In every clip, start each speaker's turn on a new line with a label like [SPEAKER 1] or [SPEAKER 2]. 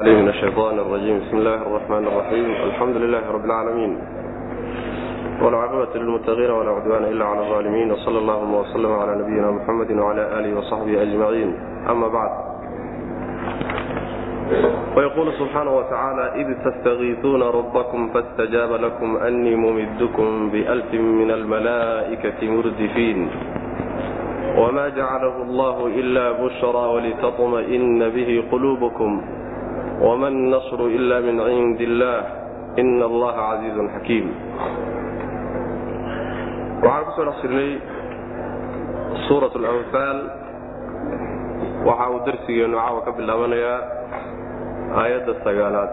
[SPEAKER 1] من الشيطان الرجيم بسم الله الرحمن الرحيم الحمد لله رب العالمين والعاقبة للمتقين ولا عدوان إلا على الظالمين وصلى اللهم وسلم على نبينا محمد وعلى آله وصحبه أجمعين أما بعد ويقول سبحانه وتعالى إذ تستغيثون ربكم فاستجاب لكم أني ممدكم بألف من الملائكة مردفين وما جعله الله إلا بشرى ولتطمئن به قلوبكم وما النصر إلا من عند الله إن الله عزيز حكيم waxaan kusoo dhex jirnay suurat alanfaal waxa uu darsigeenu caawa ka bilaabanayaa aayadda sagaalaad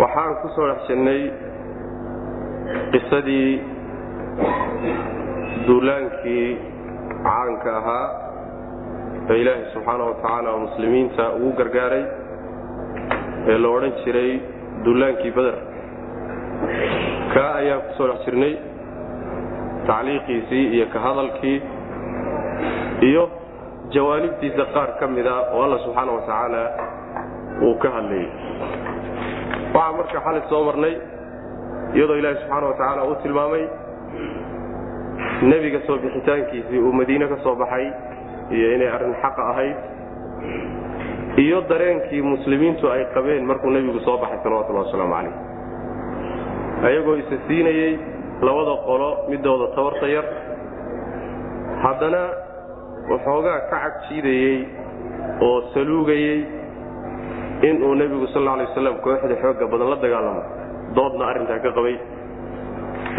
[SPEAKER 1] waxaan ku soo dhex jirnay qisadii duulaankii caanka ahaa ee ilaahay subxaana wa tacaala oo muslimiinta ugu gargaaray ee la odhan jiray duulaankii beder kaa ayaan ku soo dhex jirnay tacliiqiisii iyo ka hadalkii iyo jawaanibtiisa qaar ka mida oo alla subxaana wa tacaala uu ka hadlayay. Waxaa marka xali soo marnay iyadoo ilaahi subxaana wa tacaala uu tilmaamay nebiga soo bixitaankiisii uu madiine ka soo baxay iyo inay arrin xaqa ahayd iyo dareenkii muslimiintu ay qabeen markuu nebigu soo baxay salawatullahi wasalaamu calayh. Ayagoo isa siinayey labada qolo midooda tabarta yar. Haddana waxoogaa ka cagjiidayey oo saluugayey inuu nebigu sal alay waslam kooxda xoogga badan la dagaalamo. Doodna arrintaa ka qabay.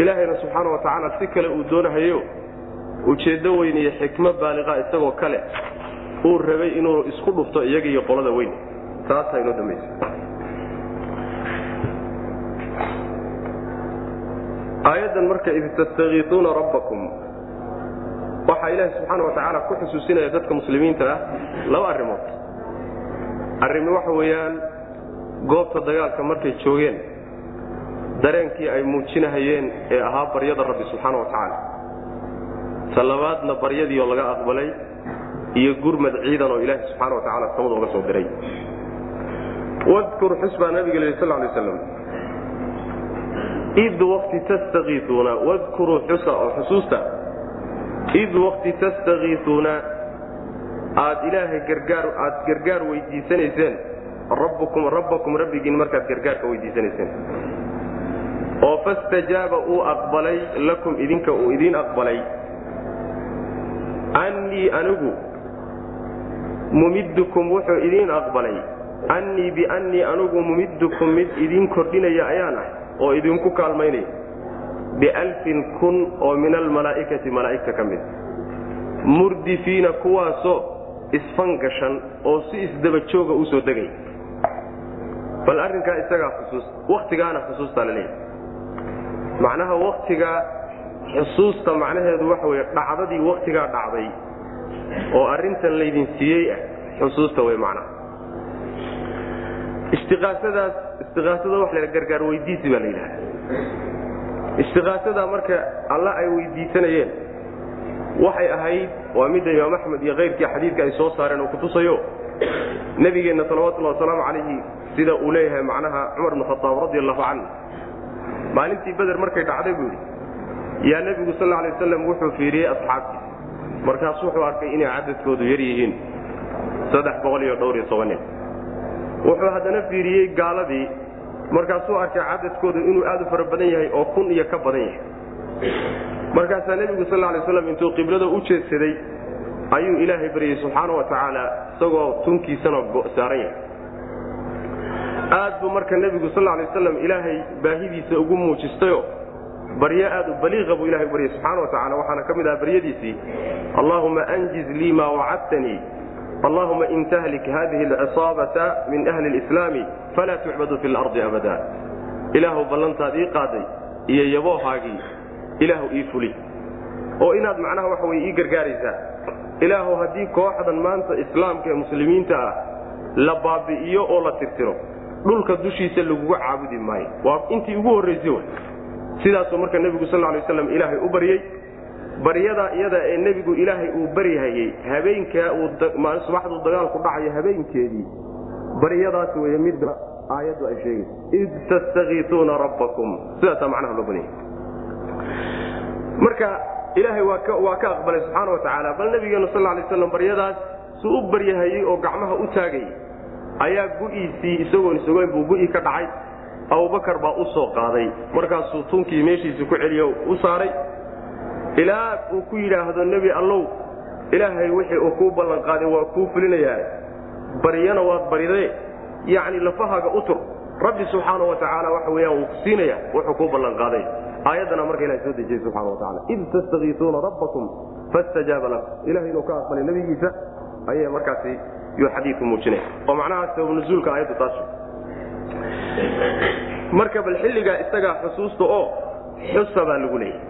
[SPEAKER 1] Ilaahayna subxaana wa tacaala si kale uu doonahayo ujeeddo weyn iyo xikmo baaliqa isagoo kale uu rabay inuu isku dhufto iyaga iyo qolada weyn. Taasaa inoo dambaysa aayaddan marka id tastakiisuuna rabbakum waxaa ilaahi subxaana wa tacaala ku xusuusinaya dadka muslimiinta ah laba arrimood. Arrimi waxa weeyaan goobta dagaalka markay joogeen dareenkii ay muujinahayeen ee ahaa baryada rabbi subxaana wa tacaala ta labaadna baryadii oo laga aqbalay iyo gurmad ciidan oo ilaahi subxaana wa tacala samada uga soo diray. Wadkur xus baa nabiga l sal lay slam id waqti tastakiisuuna wadkuruu xusa oo xusuusta. Id waqti tastakiisuuna aad ilaahay gargaar aad gargaar weydiisanayseen. Rabbukum rabbakum rabbigiin markaad gargaarka weydiisanayseen. Oo fastajaaba uu aqbalay lakum idinka uu idiin aqbalay annii anigu mumiddukum wuxuu idiin aqbalay. Annii biannii anigu mumiddukum mid idiin kordhinaya ayaan ah oo idinku kaalmaynaya bialfin kun oo min almalaa'ikati malaa'igta ka mid. Murdifiina kuwaasoo isfangashan oo si isdaba jooga u soo degay. Bal arrinkaa isagaa xusuus wakhtigaana xusuustaa la leeyahay. Macnaha wakhtigaa xusuusta macnaheedu waxa weye dhacdadii wakhtigaa dhacday oo arrintan laydin siiyey ah xusuusta wey macnaha. Istiqaasadaas istiqaasada waxa la gargaar weydiisi baa la yidhahda istiqaasada marka alla ay weydiisanayeen waxay ahayd waa midda imaam axmed iyo kayrkii xadiidka ay soo saareen oo kutusayo nebigeenna salawatullahi wasalaamu calayhi sida uu leeyahay macnaha cumar bn khaaab radi allahu canhu. Maalintii beder markay dhacday buu yidhi yaa nebigu sal alay waslam wuxuu fiiriyey asxaabtiisa. Markaas wuxuu arkay inay cadadkoodu yar yihiin. Saddex boqol iyo dhowr iyo toban nin wuxuu haddana fiiriyey gaaladii. Markaasuu arkay cadadkoodu inuu aad u fara badan yahay oo kun iyo ka badan yahay. Markaasaa nebigu sal lay slam intuu qiblada u jeedsaday ayuu ilaahay baryey subxaana wa tacaala isagoo tunkiisana saaran yahay. Aad buu marka nebigu sal lay waslam ilaahay baahidiisa ugu muujistayo baryo aad u baliiqa buu ilahay baryey subxaana wa tacala waxaana ka mid aha baryadiisii allaahuma anjiz lii maa wacadtanii allahuma in tahlik hadihi alcisaabata min ahli lislaami falaa tucbadu fi lardi abada. Ilaahu ballantaad ii qaaday iyo yaboohaagii ilaahu ii fuli. Oo inaad macnaha waxa wey ii gargaaraysaa. Ilaahu haddii kooxdan maanta islaamka ee muslimiinta ah la baabi'iyo oo la tirtiro dhulka dushiisa lagugu caabudi maayo. Waa intii ugu horraysay w sidaasuu marka nebigu sal lay waslam ilaahay u baryey baryada iyada ee nebigu ilaahay uu baryahayey habeenkaa subaxduu dagaalku dhacayo habeenkeedii. Baryadaas wey mid aayaddu ay sheegayso id tastakiisuuna rabbakum. Sidaasaa macnaha loo banaya marka ilaahay waa ka aqbalay subxaana wa tacaala bal nabigeenu sal lay slam baryadaas su u baryahayey oo gacmaha u taagayay ayaa gu'iisii isagoon isogoyn buu gu'ii ka dhacay abubakar baa u soo qaaday. Markaasuu tunkii meeshiisii ku celiyo u saaray. Ilaa uu ku yidhaahdo nebi allow ilaahay wixii uu kuu ballanqaaday waa kuu fulinayaa. Baryana waad baridee? Yacni lafahaaga u tur. Rabbi subxaana wa tacaala waxa weyaan wuu siinaya wuxuu kuu ballanqaaday aayaddana marka ilahay soo dejiyey subxana wa tacala id tastakiisuuna rabbakum fastajaaba lakum. Ilahay ka aqbalay nebigiisa ayay markaasi yuu xadiidku muujinaya oo macnaha sababnuzuulka aayaddu taas marka bal xilligaa isagaa xusuusta oo xusa baa lagu leeyahy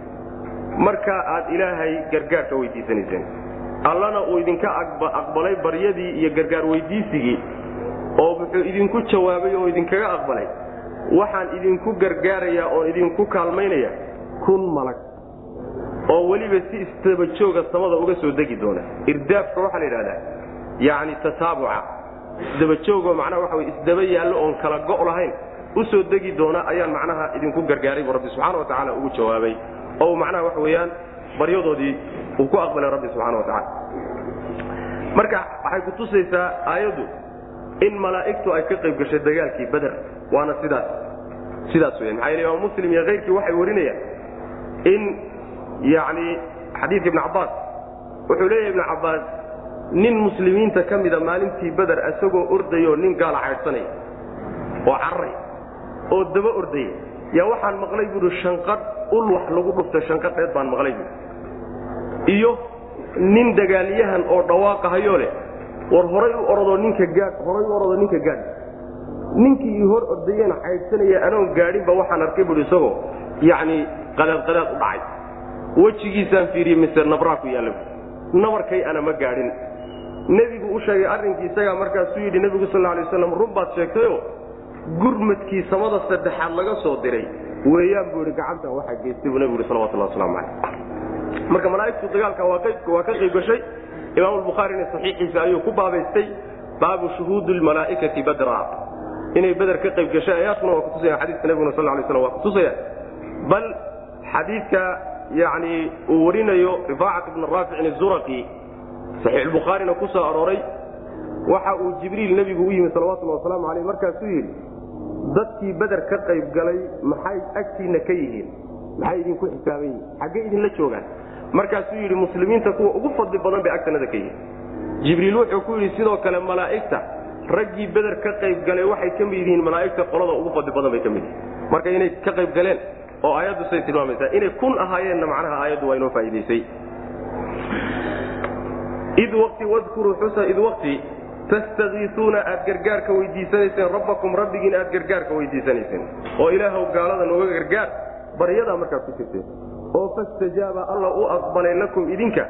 [SPEAKER 1] marka aad ilaahay gargaarka weydiisanayseen allana uu idinka aqbalay baryadii iyo gargaar weydiisigii oo wuxuu idinku jawaabay oo idinkaga aqbalay. Waxaan idinku gargaarayaa oon idinku kaalmaynaya kun malag oo weliba si isdabajooga samada uga soo degi doona. Irdaafka waxaa la yidhahdaa yacni tataabuca isdabajoogoo macnaha waxa wey isdaba yaallo oon kala go' lahayn u soo degi doona ayaan macnaha idinku gargaaray buu rabbi subxana wa tacaala ugu jawaabay. Oo macnaha waxa weeyaan baryadoodii uu ku aqbalay rabbi subxana wa tacaala. Marka waxay ku tusaysaa aayaddu in malaa'igtu ay ka qayb gashay dagaalkii beder waana sidaas sidaas weya maxaa yele imaam muslim iyo kayrkii waxay warinayaan in yacni xadiidka ibn cabbaas wuxuu leeyahay ibnu cabbaas nin muslimiinta ka mida maalintii beder isagoo ordayoo nin gaala caydhsanaya oo cararay oo daba ordaya yaa waxaan maqlay buuhi shanqadh ul wax lagu dhuftay shanqadheed baan maqlay buui iyo nin dagaalyahan oo dhawaaqahayoo leh war horay u orodoo ninka gaadh horay u orodoo ninka gaadh ninkii ii hor ordayena caydhsanaya anoon gaadhinba waxaan arkay buui isagoo yacni qadaadqadaad u dhacay. Wejigiisaan fiiriyey mise nabraa ku yaalla nabarkay ana ma gaadhin nebigu u sheegay arrinkii isagaa markaasuu yidhi nebigu sal alay waslam run baad sheegtayoo? Gurmadkii samada saddexaad laga soo diray. Weeyaan buu idhi gacantan waxaa geystay buu nebigu yhi salawatullah waslamu calayh marka malaa'igtu dagaalka waa ka qayb gashay. Imaamulbukhaarina saxiixiisa ayuu ku baabaystay baabu shuhuudi lmalaa'ikati badra. Inay beder ka qayb gashay ayaadkuna waa kutusaya xadiiska nebiguna sal lay slam waa kutusaya bal xadiidka yani uu warinayo rifaacat ibn raaficin azuraqi saxiixulbukhaarina ku soo arooray. Waxa uu jibriil nebigu u yimi salawatullahi wasalaamu aleyh markaasuu yidhi dadkii beder ka qayb galay maxay agtiinna ka yihiin? Maxay idinku xisaaban yihiin xaggey idinla joogaan. Markaasuu yidhi muslimiinta kuwa ugu fadli badan bay agtanada ka yihiin. Jibriil wuxuu ku yidhi sidoo kale malaa'igta raggii beder ka qayb galay waxay ka mid yihiin malaa'igta qolada ugu fadli badan bay ka mid yihiin. Marka inay ka qayb galeen oo aayaddu say tilmaamaysaa inay kun ahaayeenna macnaha aayaddu waa inoo faa'idaysay id wati wadkuruu xusa id waqti tastakiisuuna aad gargaarka weydiisanayseen rabbakum rabbigiin aad gargaarka weydiisanayseen oo ilaahw gaalada nooga gargaar baryadaa markaad ku jirteen oo fastajaaba alla u aqbalay lakum idinka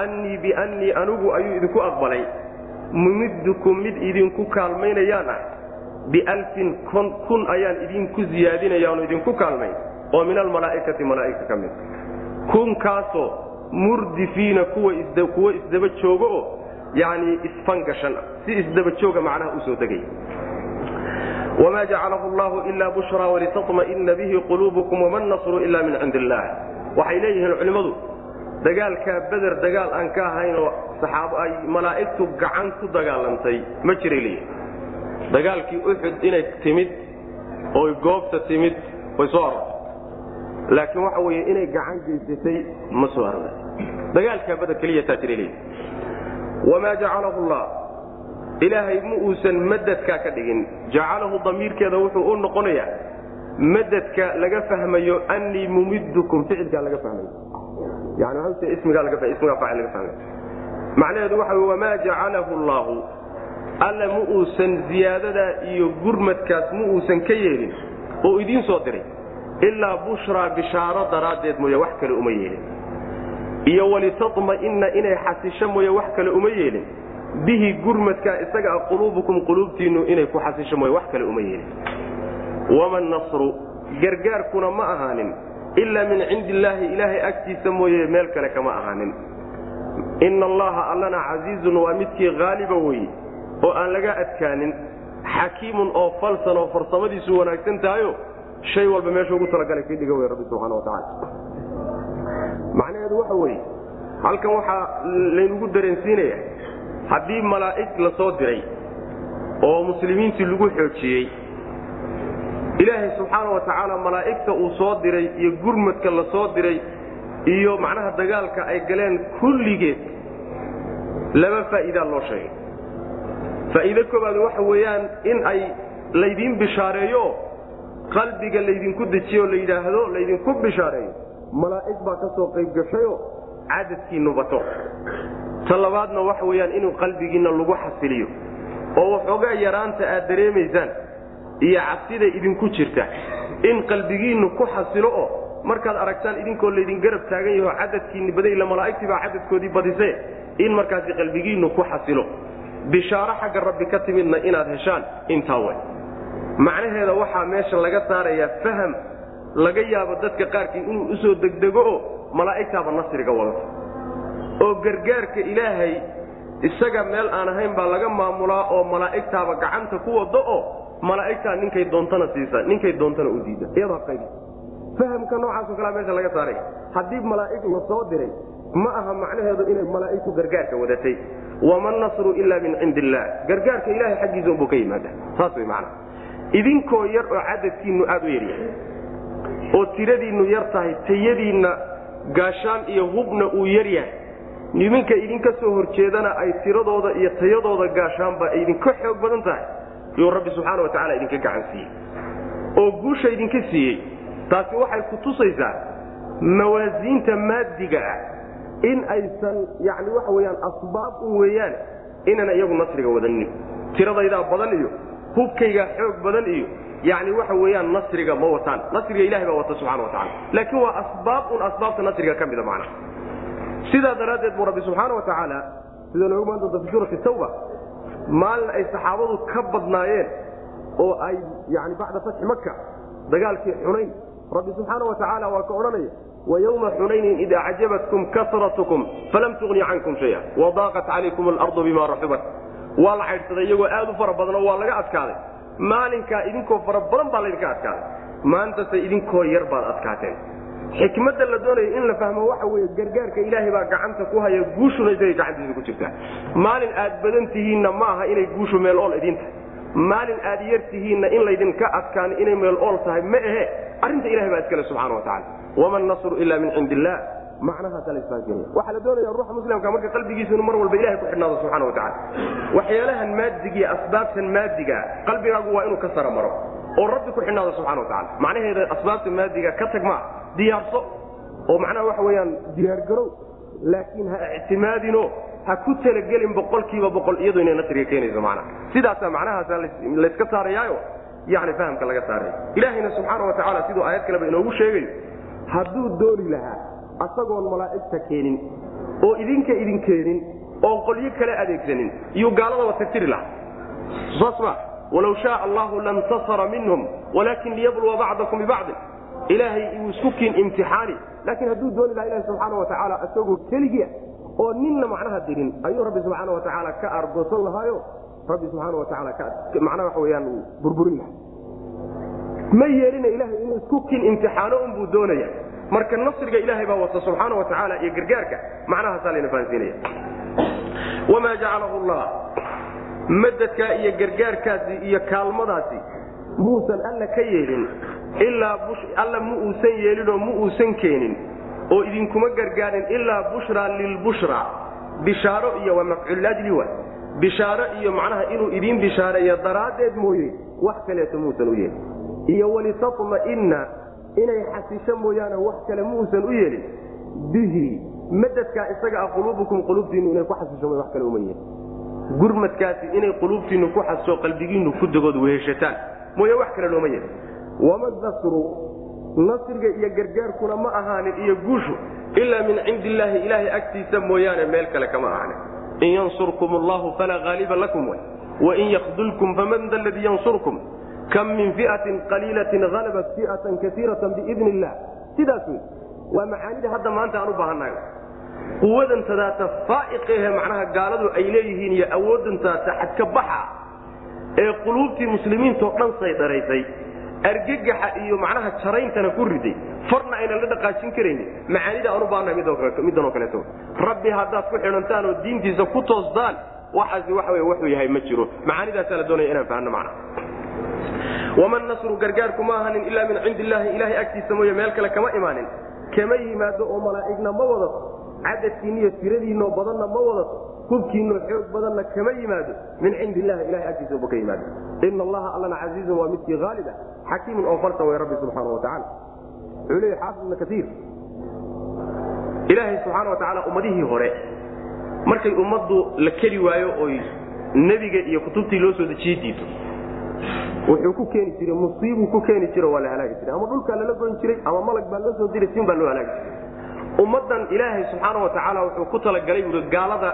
[SPEAKER 1] annii biannii anugu ayuu idinku aqbalay mumiddukum mid idinku kaalmaynayaan ah bialfin kun ayaan idinku ziyaadinayaanoo idinku kaalmayn oo min almalaa'ikati malaa'igta ka mid kunkaasoo murdifiina kuwa isdaba joogo oo yani isfangashan si isdaba jooga macnaha u soo degaya wma jacalahu llahu ila bushraa walitatma'ina bihi quluubukum wama nasru ila min cindi illah waxay leeyihiin culimmadu dagaalkaa beder dagaal aan ka ahaynoo saxaab ay malaa'igtu gacan ku dagaalantay ma jiray leeyihiin dagaalkii uxud inay timid oy goobta timid way soo arortay laakiin waxa weeye inay gacan geysatay ma soo arortay taa jiray leeyihiin wamaa jacalahu llah ilaahay ma uusan madadkaa ka dhigin. Jacalahu damiirkeeda wuxuu u noqonayaa madadka laga fahmayo annii mumiddukum ficilkaa laga fahmayo. Yani ismigaa macnaheedu waxa wamaa jacalahu allaahu alla ma uusan ziyaadadaa iyo gurmadkaas ma uusan ka yeelin. Oo idiin soo diray. Ilaa bushraa bishaaro daraaddeed mooye wax kale uma yeelin iyo walitatma'inna inay xasisho mooye wax kale uma yeelin. Bihi gurmadkaa isaga a quluubukum quluubtiinnu inay ku xasisho mooye wax kale uma yeelin. Wama nasru gargaarkuna ma ahaanin. Ilaa min cindi illaahi ilaahay agtiisa mooye meel kale kama ahaanin. Ina allaha allana casiizun waa midkii haaliba weye oo aan laga adkaanin. Xakiimun oo falsan oo farsamadiisu wanaagsan tahayo shay walba meesha ugu talagalay kii dhiga wey rabbi subxana wa tacaala macnaheedu waxa weeye. Halkan waxaa laynagu dareensiinaya haddii malaa'ig la soo diray oo muslimiintii lagu xoojiyey ilaahay subxaana wa tacaala malaa'igta uu soo diray iyo gurmadka la soo diray iyo macnaha dagaalka ay galeen kulligeed laba faa'iidaa loo sheegay. Faa'iido koobaad waxa weeyaan in ay laydiin bishaareeyo qalbiga laydinku dejiyo la yidhaahdo laydinku bishaareeyo malaa'ig baa ka soo qayb gashayo cadadkiinnu bato. Ta labaadna waxa weeyaan inuu qalbigiinna lagu xasiliyo oo waxoogaa yaraanta aad dareemaysaan iyo cabsida idinku jirta. In qalbigiinnu ku xasilo oo markaad aragtaan idinkoo laydin garab taagan yaho cadadkiinni baday ila malaa'igtii baa cadadkoodii badise in markaasi qalbigiinnu ku xasilo. Bishaaro xagga rabbi ka timidna inaad heshaan intaa way. Macnaheeda waxaa meesha laga saarayaa faham laga yaabo dadka qaarkii inuu u soo degdego oo malaa'igtaaba nasriga wadato oo gargaarka ilaahay isaga meel aan ahayn baa laga maamulaa oo malaa'igtaaba gacanta ku wado oo malaa'igtaa ninkay doontana siisa ninkay doontana u diida. Iyadoo qayb fahamka noocaasoo kalea meesha laga saaray. Haddii malaa'ig la soo diray ma aha macnaheedu inay malaa'igtu gargaarka wadatay. Wama nasru ila min cindi illaah gargaarka ilahay xaggiisa unbuu ka yimaada. Saas way macana idinkoo yar oo cadadkiinnu aad u yaryahay oo tiradiinnu yar tahay tayadiinna gaashaan iyo hubna uu yar yahay. Niminka idinka soo horjeedana ay tiradooda iyo tayadooda gaashaanba idinka xoog badan tahay. Yuu rabbi subxaana wa tacala idinka gacan siiyey. Oo guusha idinka siiyey taasi waxay ku tusaysaa mawaasiinta maadiga ah in aysan yani waxa weyaan asbaab un weeyaan inana iyagu nasriga wadanin. Tiradaydaa badan iyo hubkaygaa xoog badan iyo yani waxa weeyaan nasriga ma wataan nasriga ilahay baa wata subxana wa tacala laakiin waa asbaab un asbaabta nasriga ka mida macna sidaa daraaddeed buu rabbi subxaana wa tacaala sida noogu maan doonta fi suurati tawba maalin ay saxaabadu ka badnaayeen oo ay yani bacda fatxi maka dagaalkii xunayn rabbi subxaana wa tacaala waa ka odhanaya ويوم xنayن إd أعجبتكم كرتكم فlm تغني عنكم شيئا وضاقت عليكم الأرض بma رحبت waa la caydhsaday iyagoo aad u fara badanoo waa laga adkaaday maalinkaa idinkoo fara badan baa laydinka adkaaday maantase idinkoo yar baad adkaateen. Xikmadda la doonaya in la fahmo waxa weye gargaarka ilaahay baa gacanta ku haya guushuna isagay gacantiisa ku jirtaa. Maalin aad badan tihiinna ma aha inay guushu meel ool idin tahay maalin aad yar tihiinna in laydinka adkaan inay meel ool tahay ma ahe. Arrinta ilahay baa iskale subxana wa tacala wama nasru ila min cindi illah macnahaasa laisfahansiinaya waxaa la doonaya ruuxa muslimka marka qalbigiisa inuu mar walba ilahay ku xidhnaado subxana wa tacala waxyaalahan maadigiiyo asbaabtan maadigaa qalbigaagu waa inuu ka sara maro oo rabbi ku xidhnaado subxana wa tacala macnaheeda asbaabta maadiga ka tag maa diyaarso oo macnaha waxa weeyaan diyaargarow laakiin ha ictimaadino ha ku talagelin boqolkiiba boqol iyadu inay nasriga keenayso macnaha. Sidaasaa macnahaasa layska saarayaayo yani fahamka laga saaraya. Ilaahayna subxaana wa tacaala siduu aayad kaleba inoogu sheegayo hadduu dooni lahaa asagoon malaa'igta keenin oo idinka idin keenin oon qolyo kale adeegsanin iyuu gaaladaba tagtiri lahaa. Saas ma walaw shaaa allahu lantasara minhum walaakin liyabluwa bacdakum bibacdin ilaahay uu isku kiin imtixaani laakiin hadduu dooni lahaa ilahi subxaana wa tacaala isagoo keligia oo ninna macnaha dirin ayuu rabbi subxaana wa tacaala ka argoosan lahaayo? Rabbi subxaana wa tacaala macnaha waxa weyaan burburin lahaa. Ma yeelina ilahay inuu isku kin imtixaano unbuu doonaya marka nasriga ilaahay baa wata subxaana wa tacaala iyo gargaarka macnahaasaa layna fahansiinaya wamaa jacalahu llah madadkaa iyo gargaarkaasi iyo kaalmadaasi muusan alla ka yeelin ilaa alla mu uusan yeelinoo mu uusan keenin oo idinkuma gargaarin ilaa bushraa lilbushra bishaaro iyo waa mafcuuljli wa bishaaro iyo macnaha inuu idiin bishaareeyo daraaddeed mooye wax kaleeto muusan u yeelin. Iyo walitatma'inna inay xasisho mooyaane wax kale muusan u yeelin. Bihi madadkaa isaga ah quluubukum quluubtiinnu inay ku xasisho wax kale uma yeelin. Gurmadkaasi inay quluubtiinnu ku xasiso qalbigiinnu ku dagood weheshataan mooye wax kale looma yeelin. Wama nasru nasriga iyo gargaarkuna ma ahaanin iyo guushu ilaa min cindi illaahi ilaahay agtiisa mooyaane meel kale kama ahaanin. In yansurkum allahu falaa haaliba lakum wain yakdulkum faman da ladii yansurkum kam min fiatin qaliilatin halabat fiatan kaiirata biidn illah sidaas wey waa macaanida hadda maanta aan u baahannahay quwadantadaata faaiqehe macnaha gaaladu ay leeyihiin iyo awoodantadaata xadka baxa ee quluubtii muslimiintao dhan saydharaysay argagaxa iyo macnaha jarayntana ku riday farna aynan la dhaqaajin karaynin macaanida aan u baahannahay middan oo kaleeto rabbi haddaad ku xidhantaan oo diintiisa ku toosdaan waxaasi waxa wuxuu yahay ma jiro macaanidaasaa la doonaya inaan fahanno macnaha waman nasru gargaarku ma ahanin ilaa min cindi illaahi ilahay agtiisa mooye meel kale kama imaanin kama yimaado oo malaa'igna ma wadato cadadkiinniyo tiradiinoo badanna ma wadato hubkiinoo xoog badanna kama yimaado min cindi illahi ilahay agtiisa uba ka yimaado ina allaha allana casiizun waa midkii haalib ah xakiimun oo falsan way rabbi subxaana wa tacala wuxuu leeya xaafid ibna kaiir ilaahay subxaana wa tacaala ummadihii hore markay ummaddu la keli waayo oy nebiga iyo kutubtii loo soo dejiyey diito wuxuu ku keeni jiray musiibuu ku keeni jiro waa la halaagi jiray. Ama dhulkaa lala goyn jiray ama malag baa loo soo diray sin baa loo halaagi jiray. Ummaddan ilaahay subxaana wa tacaala wuxuu ku talagalay buui gaalada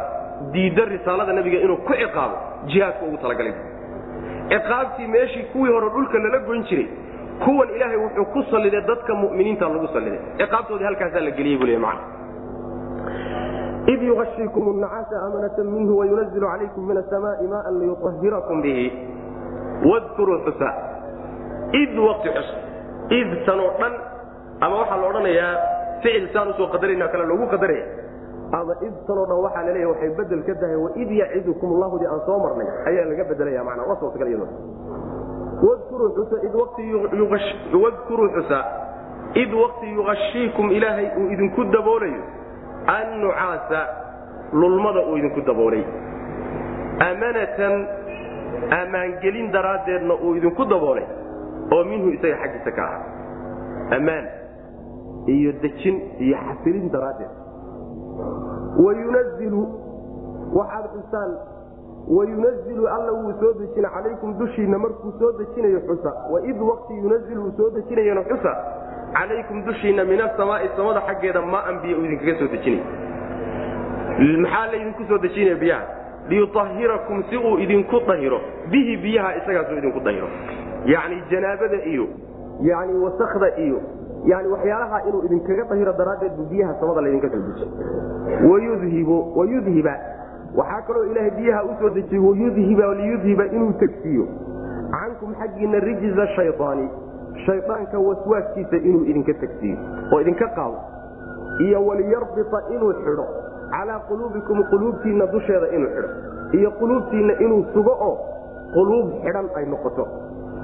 [SPEAKER 1] diidda risaalada nebiga inuu ku ciqaabo jihaadka ugu talagalay. Ciqaabtii meeshii kuwii hore dhulka lala goyn jiray kuwan ilaahay wuxuu ku salliday dadka mu'miniinta lagu salliday ciqaabtoodii halkaasaa la geliyey buu leey macna. Id yuashiikum nacaasa amanata minhu wayunazil calaykum min asamaai maan liyuahirakum bihi wadkuruu xusa. Id waqti xus. Id tanoo dhan. Ama waxaa la odhanayaa ficil saan u soo qadarayna kale loogu qadaraya ama id tanoo dhan waxaa la leeya waxay bedel ka tahay waid yacidukum allahudi aan soo marnay. Ayaa laga bedelaya mana waa suurtagal iyado wadkuruu xusa id id waqti yugashiikum ilaahay uu idinku daboolayo annucaasa lulmada uu idinku daboolay amanatan ammaangelin daraaddeedna uu idinku daboolay oo minhu isaga xaggiisa ka aha ammaan iyo dejin iyo xasilin daraaddeed. Wayunazilu waxaad xusaan wayunazilu alla wuu soo dejina calaykum dushiinna markuu soo dejinayo xusa. Waid waqti yunazilu uu soo dejinayana xusa calaykum dushiinna min asamaai samada xaggeeda maan biyo uu idinkaga soo dejinay. Maxaa laydinku soo dejinaya biyaha liyuahirakum si uu idinku dahiro. Bihi biyaha isagaasuu idinku dahiro. Yani janaabada iyo yani wasakda iyo yani waxyaalaha inuu idinkaga dahiro daraaddeed buu biyaha samada laydinka soo dejiy wayudhibu wayudhiba. Waxaa kaloo ilaahay biyaha u soo dejiyey wayudhiba liyudhiba inuu tegsiiyo cankum xaggiina rijza shayaani shaydaanka waswaaskiisa inuu idinka tegsiiyo oo idinka qaado. Iyo waliyarbita inuu xidho calaa quluubikum quluubtiinna dusheeda inuu xidho iyo quluubtiinna inuu sugo oo quluub xidhan ay noqoto.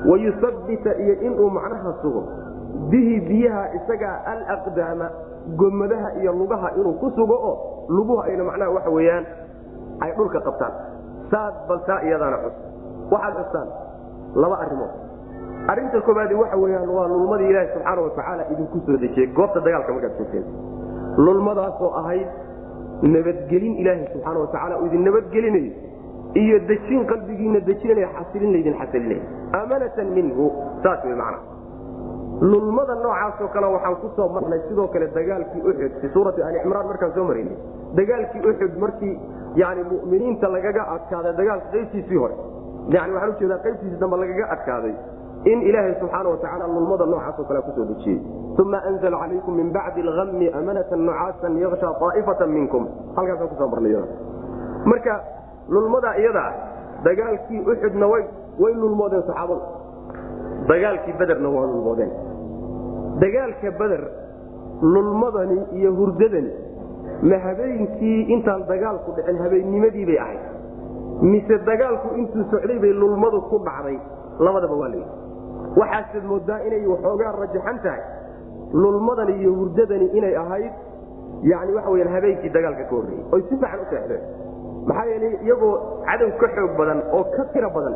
[SPEAKER 1] Wayusabbita iyo inuu macnaha sugo bihi biyaha isagaa alaqdaama gomadaha iyo lugaha inuu ku sugo oo luguhu ayna macnaha waxa weeyaan ay dhulka qabtaan. Saad baltaa iyadaana xus waxaad xustaan laba arrimood. Arrinta koobaadi waxa weyaan waa lulmadii ilaahi subxaana watacaala idinku soo dejiyey goobta dagaalka markaad joogteen lulmadaasoo ahayd nabadgelin ilaahi subxaana watacaala idin nabadgelinayo. iyo dejin qalbigiina dejinanaya xasilin laydin xasilinay amanatan minhu saas wey macna. Lulmada noocaasoo kale waxaan ku soo marnay sidoo kale dagaalkii uxud fi suurati ali cimraan markaan soo maraynay dagaalkii uxud markii yani muminiinta lagaga adkaaday dagaalka qaybtiisii hore. Yani waxaan u jeedaa qaybtiisii dambe lagaga adkaaday in ilaahay subxaana watacaala lulmada noocaasoo kale ku soo dejiyey. Uma anzla calaykum min bacdi alhammi amanatan nucaasan yaksha aa'ifatan minkum. Halkaasaan ku soo marnay marka lulmada iyada dagaalkii uxudna way lulmoodeen saxaabadu. Dagaalkii bederna waa lulmoodeen. Dagaalka beder lulmadani iyo hurdadani ma habeenkii intaan dagaalku dhicin habeennimadii bay ahayd. Mise dagaalku intuu socday bay lulmadu ku dhacday. Labadaba waa layidhi waxaaseed moodaa inay waxoogaa rajaxan tahay lulmadani iyo hurdadani inay ahayd yani waxa weyaan habeenkii dagaalka ka horreeyey oy si fiican u seexdeen. Maxaa yeelay iyagoo cadow ka xoog badan oo ka tiro badan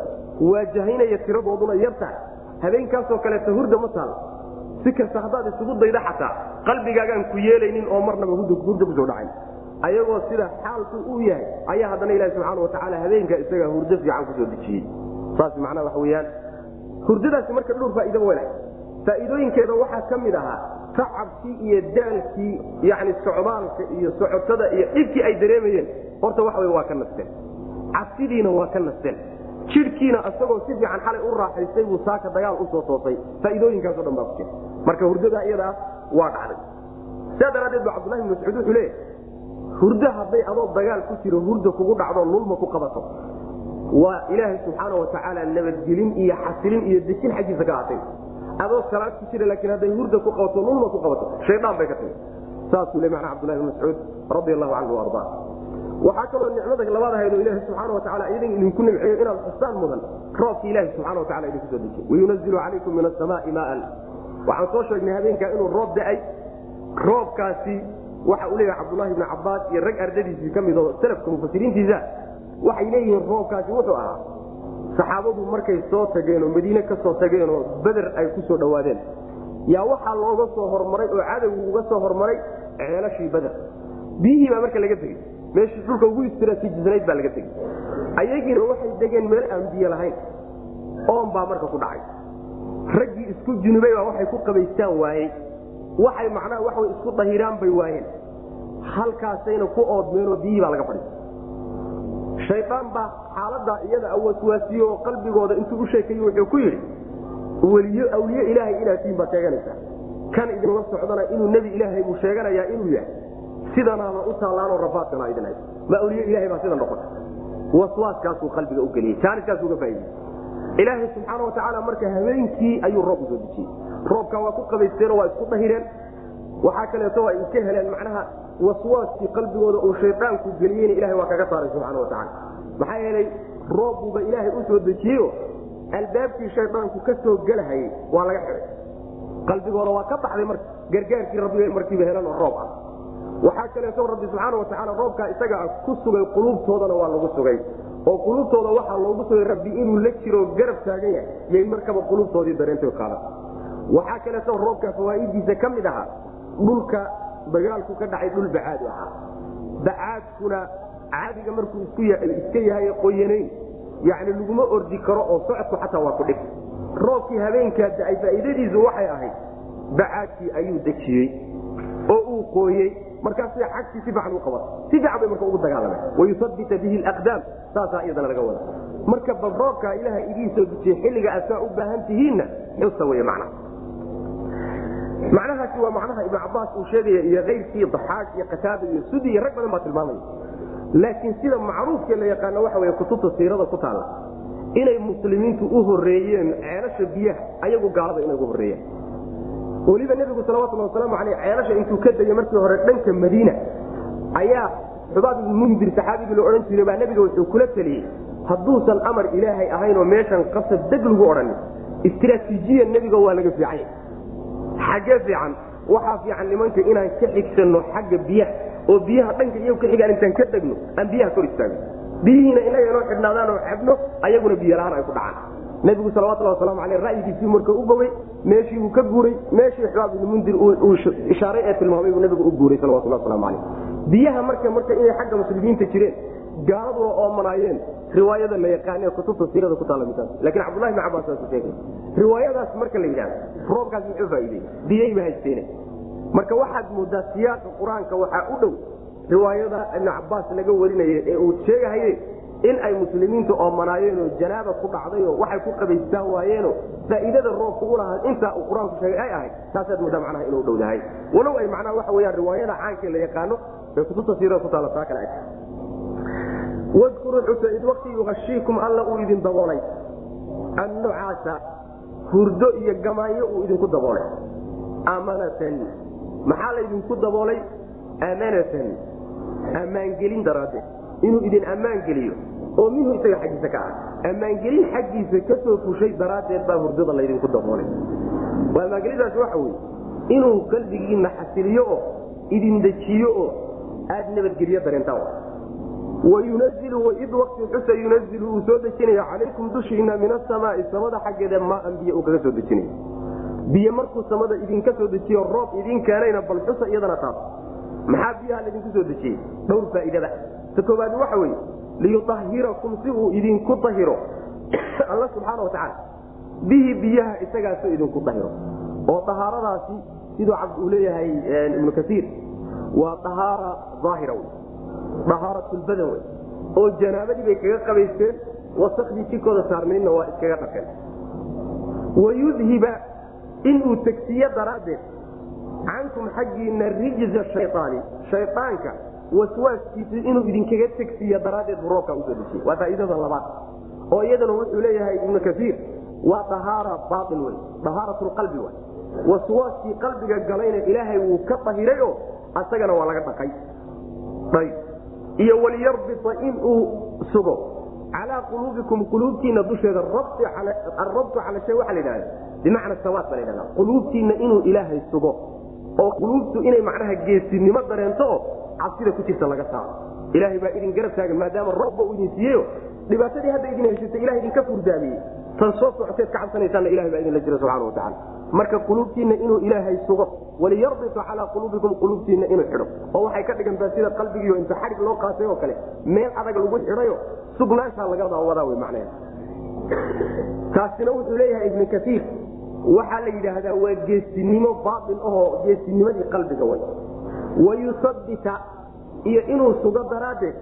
[SPEAKER 1] waajahaynaya tiradooduna yar habeenkaasoo kaleeta hurda ma taal si kasta haddaad isugu dayda xataa qalbigaagaan ku yeelaynin oo marnaba hurda ku soo dhacayn ayagoo sida xaalku uu yahay ayaa haddana ilahi subxaana watacaala habeenka isagaa hurdo fiican ku soo dejiyey. Saas macnaha waxa weyaan hurdadaasi marka dhowr faa'iidaba walahay faa'iidooyinkeeda waxaa ka mid ahaa tacabkii iyo daalkii yani socdaalka iyo socotada iyo dhibkii ay dareemayeen. Horta waxa wey waa ka nasteen. Cabsidiina waa ka nasteen. Jidhkiina isagoo si fiican xalay u raaxaystay buu saaka dagaal u soo toosay. Faa'iidooyinkaaso dhan baa ku jira. Marka hurdada iyada waa dhacday. Sidaa daraaddeed ba cabdullahi bin mascuud wuxuu leeyahay hurdo hadday adoo dagaal ku jiro hurda kugu dhacdo lulma ku qabato waa ilaahay subxaana watacaala nabadgelin iyo xasilin iyo dejin xaggiisa ka aatay adoo salaad ku jira laakiin hadday hurda ku qabato lulma ku qabato shaydaan bay ka timi. Saasuu le macna cabdullahi bin mascuud radi allahu canhu arda waxaa kaloo nicmada labaad ahayd oo ilaahi subxaana watacaala idin idinku nimceeyo inaad xustaan mudan. Roobki ilahi subxana watacala idinku soo dejiye wayunazilu calaykum min asamaai maaan. Waxaan soo sheegnay habeenkaa inuu roob da'ay. Roobkaasi waxa uu leeyahay cabdullahi bni cabaas iyo rag ardadiisii ka mid oo salafka mufasiriintiisa waxay leeyihiin roobkaasi wuxuu ahaa saxaabadu markay soo tageen oo madiine ka tageen oo beder ay ku soo dhowaadeen. Yaa waxaa looga soo hormaray oo cadowgu uga soo hormaray ceelashii beder biyihii baa marka laga tegey. Meeshii dhulka ugu istiraatiijisanayd baa laga tegey. Ayagiina waxay degeen meel aan biyo lahayn. Oon baa marka ku dhacay. Raggii isku junubay baa waxay ku qabaystaan waayey waxay macnaha waxay isku dahiraan bay waayeen. Halkaasayna ku oodmeenoo biyihii baa laga fadhiistay shaydaan baa xaaladaa iyada waswaasiye oo qalbigooda intuu u sheekayey wuxuu ku yidhi weliyo awliye ilaahay inaad tiin baad sheeganaysaa. Kan idinla socdana inuu nebi ilaahay buu sheeganayaa inuu yahay. Sidanaaba u taallaanoo rafaadkana idin ma awliye ilahay baa sida noqota. Waswaaskaasuu qalbiga u geliyey jaaniskaasuu uga faa'idey ilaahay subxaana watacaala marka habeenkii ayuu roob u soo dejiyey. Roobkaa waa ku qabaysteenoo waa isku dahireen waxaa kaleeto ay iska heleen macnaha waswaaskii qalbigooda uu shaydaanku geliyeyna ilahay waa kaga saaray subxana watacaala maxaa yeelay roobbuuba ilaahay u dejiyeyo albaabkii shaydaanku ka soo gelahayay waa laga xiday qalbigooda waa ka baxday marka gargaarkii rabbi markiiba helan oo roob ah. Waxaa kaleeto rabbi subxaana watacaala roobkaa isaga ah ku sugay quluubtoodana waa lagu sugay. Oo quluubtooda waxaa loogu sugay rabbi inuu la jiro garab taagan yahay yay markaba quluubtoodii dareentay qaadan waxaa kaleeto roobka fawaa'idiisa ka mid ahaa dhulka dagaalku ka dhacay dhul bacaad u ahaa bacaadkuna caadiga markuu iska yahay qoyanayn. Yani laguma ordi karo oo socodku xataa waa ku dhig. Roobkii habeenkaa da'ay faa'iidadiisu waxay ahayd bacaadkii ayuu dejiyey oo uu qooyey. Markaasay xagtii si fiican u qabatay si fiican bay marka ugu dagaalameen. Wayusabita bihi alaqdaam. Saasaa iyadana laga wada. Marka bal roobkaa ilaaha idiin soo dejiyey xilliga asaa u baahan tihiinna xusa wey macnaha macnahaasi waa macnaha ibnu cabaas uu sheegaya iyo keyrkii daxaaq iyo qataada iyo sudi iyo rag badan baa tilmaamaya. Laakiin sida macruufkee la yaqaano waxa wey kutubta siirada ku taalla inay muslimiintu u horeeyeen ceelasha biyaha ayagu gaalada inay ugu horeeyeen weliba nebigu salawatulli wasalaamu aleyh ceelasha intuu ka degay markii hore dhanka madiina ayaa xubaab ibnu mundir saxaabigii la odhan jiray baa nebiga wuxuu kula teliyey hadduusan amar ilaahay ahayn oo meeshan qasab deg lagu odhanin istraatiijiya nebiga waa laga fiicanya xaggee fiican waxaa fiican nimanka inaan ka xigsanno xagga biyaha oo biyaha dhanka iyagu ka xigaan intaan ka degno aan biyaha kor istaagno biyihiina inaga inoo xidhnaadaan oo xebno ayaguna biyo lahaan ay ku dhacaan. Nebigu salawatullah waslamu aleyh ra'yigiisii marka u bogey meeshii uu ka guuray meeshii xubaab ibnu mundir uu ishaaray ee tilmaamay buu nebigu u guuray salawatullah waslamu aleyh biyaha marka marka inay xagga muslimiinta jireen gaaladuna oomanaayeen riwaayada la yaqaanee kutubta siirada ku taalla misaas laakiin cabdullahi bn cabbaas sheegay. Riwaayadaas marka la yidhahdo roobkaas muxuu faa'iidey biyayba haysteene marka waxaad moodaa siyaaqa qur'aanka waxaa u dhow riwaayada ibnu cabbaas laga warinaya ee uu sheegahaye in ay muslimiintu oomanaayeen oo janaaba ku dhacdayoo waxay ku qabaystaan waayeenoo faa'iidada roobka u intaa uu qur'aanku sheegay ay ahayd. Taasaad moodaa macnaha inuu dhowdahay walow ay macnaha waxa weyaan riwaayada caankee la yaqaano ee kutubta siirada ku taalla taa kale wadkuruu xusa id wakti yuashiikum alla uu idin daboolay annucaasa hurdo iyo gamaayo uu idinku daboolay amanatan maxaa laydinku daboolay amanatan ammaangelin daraaddeed inuu idin ammaan geliyo oo minhu isaga xaggiisa ka ah ammaangelin xaggiisa ka soo fushay daraaddeed baa hurdada laydinku daboolay ammaangelidaas waxa weye inuu qalbigiinna xasiliyo oo idin dejiyo oo aad nabadgelyo dareentaan wayunazilu waid wakti xusa yunazilu uu soo dejinaya calaykum dushiina min asamaai samada xaggeeda maaan biyo uu kaga soo dejinaya biyo markuu samada idinka soo dejiyo roob idin keenayna bal xusa iyadana taas maxaa biyaha laydinku soo dejiyey dhowr faa'iidada ta koobaad waxa weye liyuahirakum si uu idinku dahiro alla subxaana watacaala bihi biyaha isagaasoo idinku dahiro oo dahaaradaasi siduu cabd uu leeyahay ibnu kaiir waa dahaara aahira wey dahaaratulbadan wey oo janaabadii bay kaga qabaysteen wasakdii jikooda saarnaydna waa iskaga dhaqeen. Wayudhiba inuu tegsiyo daraaddeed
[SPEAKER 2] cankum xaggiina rijza shayaani shayaanka waswaaskiisu inuu idinkaga tegsiiyo daraaddeed buu roobkaa u soo dejiyey waa faa'iidada labaad. Oo iyadana wuxuu leeyahay ibnu kaiir waa dahaara baain wey dahaarat lqalbi wey waswaaskii qalbiga galayna ilaahay wuu ka dahiray oo asagana waa laga dhaqay iyo waliyarbita inuu sugo. Calaa quluubikum quluubtiina dusheeda arabtu cala shay waxa la yidhahda bimacna sawaad ba la ydhahda quluubtiina inuu ilaahay sugo oo quluubtu inay macnaha geesinimo dareento oo cabsida ku jirta laga saaro. Ilaahay baa idin garab taagan maadaama roobba uu idin siiyeyo dhibaatadii hadda idin haysatay ilaha idinka furdaamiyey tan soo socoteed ka cabsanaysaanna ilahay baa idinla jira subxana watacala marka quluubtiinna inuu ilaahay sugo waliyarbitu calaa quluubikum quluubtiinna inuu xidho. Oo waxay ka dhigantaa sida qalbigiio inta xadhig loo qaatay oo kale meel adag lagu xidhayo sugnaanshaa laga wadaa wey macnaheeda taasina wuxuu leeyahay ibnu kaiir waxaa la yidhaahdaa waa geesinimo baain ahoo geesinimadii qalbiga way. Wayusabita iyo inuu sugo daraaddeed